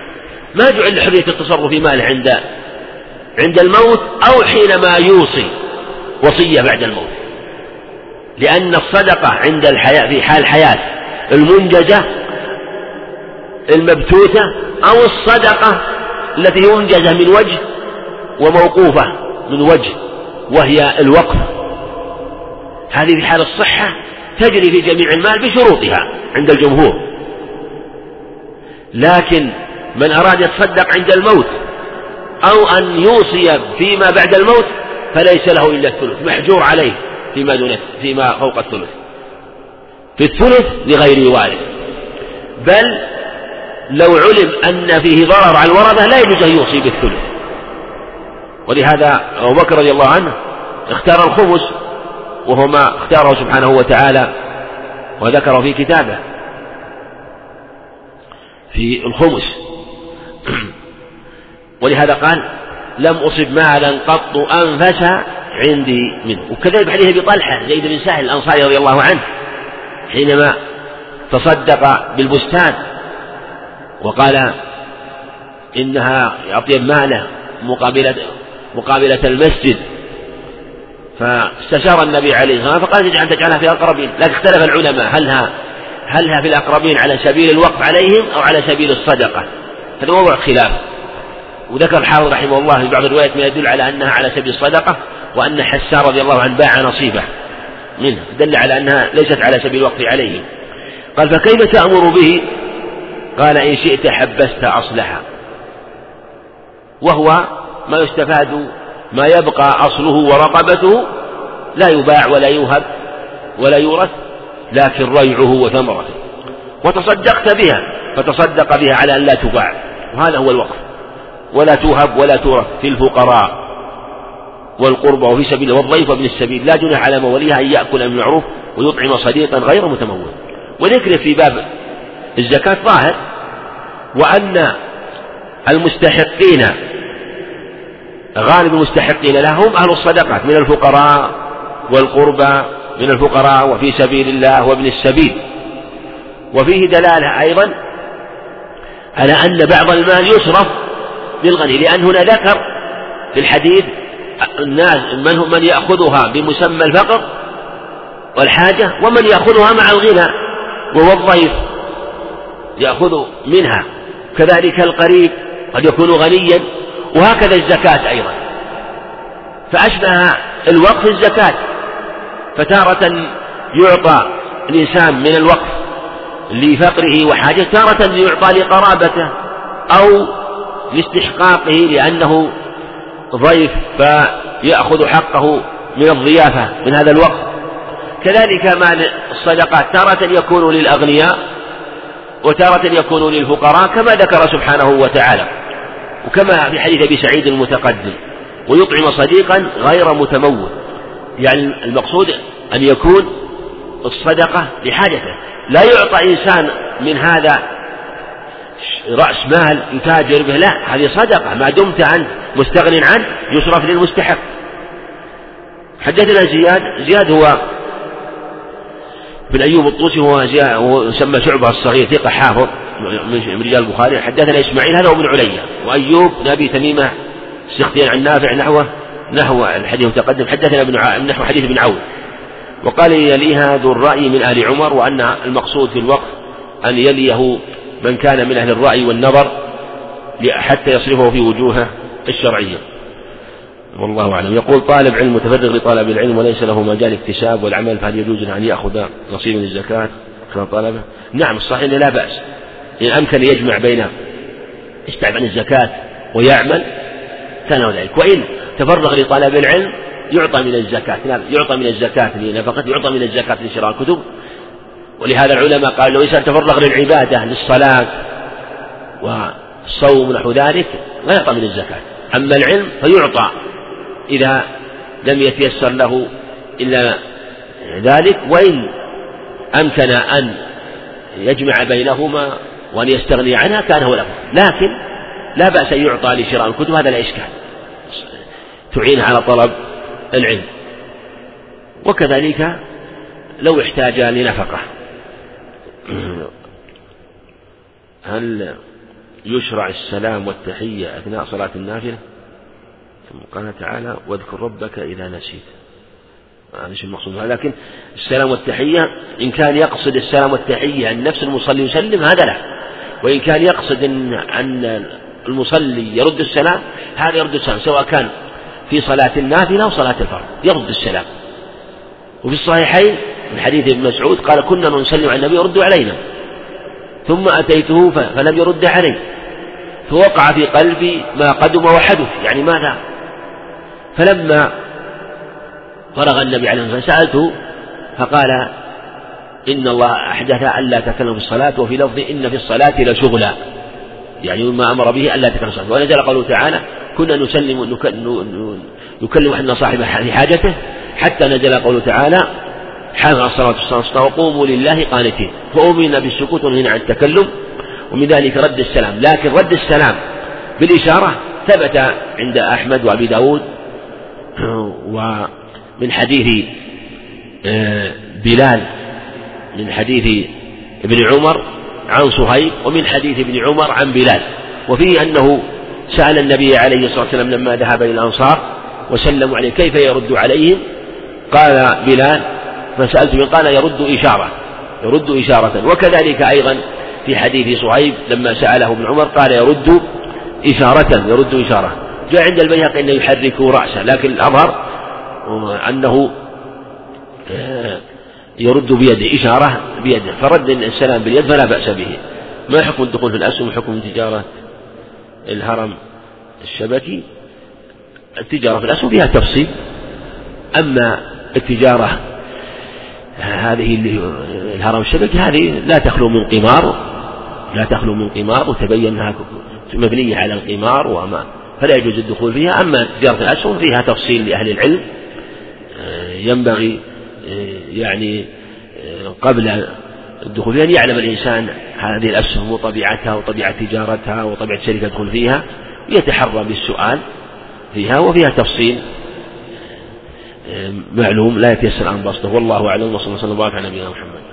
ما جعل حرية التصرف في ماله عند عند الموت أو حينما يوصي وصية بعد الموت. لأن الصدقة عند الحياة في حال الحياة المنجزة المبتوتة أو الصدقة التي منجزة من وجه وموقوفة من وجه وهي الوقف. هذه في حال الصحة تجري في جميع المال بشروطها عند الجمهور. لكن من أراد يتصدق عند الموت أو أن يوصي فيما بعد الموت فليس له إلا الثلث محجور عليه فيما دون فيما فوق الثلث. في الثلث لغير وارث. بل لو علم أن فيه ضرر على الورثة لا يجوز أن يوصي بالثلث. ولهذا أبو بكر رضي الله عنه اختار الخمس وهو ما اختاره سبحانه وتعالى وذكره في كتابه. في الخمس. [clears throat] ولهذا قال لم أصب مالا قط أنفس عندي منه. وكذلك حديث أبي طلحة زيد بن سهل الأنصاري رضي الله عنه حينما تصدق بالبستان وقال إنها أطيب ماله مقابلة مقابلة المسجد. فاستشار النبي عليه الصلاة والسلام فقال اجعل تجعلها في الأقربين. لكن اختلف العلماء هلها هلها في الأقربين على سبيل الوقف عليهم أو على سبيل الصدقة؟ هذا موضوع خلاف. وذكر الحافظ رحمه الله في بعض الروايات ما يدل على أنها على سبيل الصدقة وأن حسان رضي الله عنه باع نصيبه منه دل على أنها ليست على سبيل الوقف عليهم. قال فكيف تأمر به؟ قال إن شئت حبست أصلها. وهو ما يستفاد ما يبقى أصله ورقبته لا يباع ولا يوهب ولا يورث لكن ريعه وثمرته. وتصدقت بها فتصدق بها على أن لا تباع. وهذا هو الوقف. ولا توهب ولا تورث في الفقراء والقربى وفي سبيل والضيف وابن السبيل. لا جناح على موليها أن يأكل المعروف ويطعم صديقا غير متمول. وذكر في باب الزكاة ظاهر وأن المستحقين غالب المستحقين لهم أهل الصدقات من الفقراء والقربى من الفقراء وفي سبيل الله وابن السبيل. وفيه دلالة أيضا على أن بعض المال يصرف للغني لأن هنا ذكر في الحديث الناس من هم من يأخذها بمسمى الفقر والحاجة ومن يأخذها مع الغنى وهو الضيف يأخذ منها. كذلك القريب قد يكون غنيا وهكذا الزكاة أيضا. فأشبه الوقف الزكاة. فتارة يعطى الإنسان من الوقف لفقره وحاجته تارة يعطى لقرابته أو لاستحقاقه لأنه ضيف فيأخذ حقه من الضيافة من هذا الوقت كذلك مال الصدقات تارة يكون للأغنياء وتارة يكون للفقراء كما ذكر سبحانه وتعالى وكما في حديث أبي سعيد المتقدم ويطعم صديقا غير متمول يعني المقصود أن يكون الصدقة لحاجته. لا يعطى إنسان من هذا رأس مال يتاجر به لا هذه صدقة ما دمت أنت مستغن عنه يصرف للمستحق. حدثنا زياد زياد هو بن أيوب الطوسي هو يسمى شعبة الصغير ثقة حافظ من رجال البخاري. حدثنا إسماعيل هذا هو ابن عليا. وأيوب بن أبي تميمة سختين عن نافع نحوه نحو الحديث المتقدم. حدثنا ابن نحو حديث ابن عون. وقال يليها ذو الرأي من آل عمر وأن المقصود في الوقف أن يليه من كان من أهل الرأي والنظر حتى يصرفه في وجوهه الشرعية. والله أعلم. يقول طالب علم متفرغ لطلب العلم وليس له مجال اكتساب والعمل فهل يجوز أن يأخذ نصيب من الزكاة كما طلبه نعم الصحيح لا بأس. إن أمكن يجمع بين يستعب عن الزكاة ويعمل كان ذلك. وإن تفرغ لطلب العلم يعطى من الزكاة. نعم يعطى من الزكاة لنفقة يعطى من الزكاة لشراء الكتب. ولهذا العلماء قالوا لو إنسان تفرغ للعبادة للصلاة والصوم ونحو ذلك لا يعطى من الزكاة. أما العلم فيعطى إذا لم يتيسر له إلا ذلك وإن أمكن أن يجمع بينهما وأن يستغني عنها كان هو الأفضل لكن لا بأس أن يعطى لشراء الكتب هذا لا إشكال. تعين على طلب العلم. وكذلك لو احتاج لنفقة. هل يشرع السلام والتحية أثناء صلاة النافلة؟ قال تعالى واذكر ربك إذا نسيت. هذا المقصود لكن السلام والتحية إن كان يقصد السلام والتحية أن نفس المصلي يسلم هذا لا. وإن كان يقصد أن أن المصلي يرد السلام هذا يرد السلام سواء كان في صلاة النافلة أو صلاة الفرض يرد السلام. وفي الصحيحين من حديث ابن مسعود قال كنا نسلم على النبي يرد علينا. ثم أتيته فلم يرد علي فوقع في قلبي ما قدم وحدث. يعني ماذا؟ فلما فرغ النبي عليه الصلاة والسلام سألته فقال إن الله أحدث ألا تكلم في الصلاة وفي لفظ إن في الصلاة لشغلا. يعني مما أمر به ألا تكلم الصلاة. ونزل قوله تعالى كنا نسلم نكلم أحدنا صاحب حاجته حتى نزل قوله تعالى حافظ على الصلاة والسلام وقوموا لله قانتين. فأمرنا بالسكوت ونهينا عن التكلم ومن ذلك رد السلام. لكن رد السلام بالإشارة ثبت عند أحمد وأبي داود ومن حديث آه، بلال من حديث ابن عمر عن صهيب ومن حديث ابن عمر عن بلال. وفيه أنه سأل النبي عليه الصلاة والسلام لما ذهب إلى الأنصار وسلموا عليه كيف يرد عليهم؟ قال بلال فسألت قال يرد إشارة يرد إشارة. وكذلك أيضا في حديث صهيب لما سأله ابن عمر قال يرد إشارة يرد إشارة. جاء عند البيهقي أنه يحرك رأسه لكن الأظهر أنه آه، يرد بيده إشارة بيده فرد السلام باليد فلا بأس به. ما حكم الدخول في الأسهم؟ حكم تجارة الهرم الشبكي. التجارة في الأسهم فيها تفصيل. أما التجارة هذه اللي الهرم الشبكي هذه لا تخلو من قمار لا تخلو من قمار وتبين أنها مبنية على القمار وما فلا يجوز الدخول فيها أما تجارة الأسهم فيها تفصيل لأهل العلم آه، ينبغي آه، يعني آه، قبل الدخول فيها أن يعلم الإنسان هذه الأسهم وطبيعتها وطبيعة تجارتها وطبيعة الشركة يدخل فيها ويتحرى بالسؤال فيها وفيها تفصيل معلوم لا يتيسر عن بسطه. والله أعلم وصلى الله وسلم وبارك على نبينا محمد.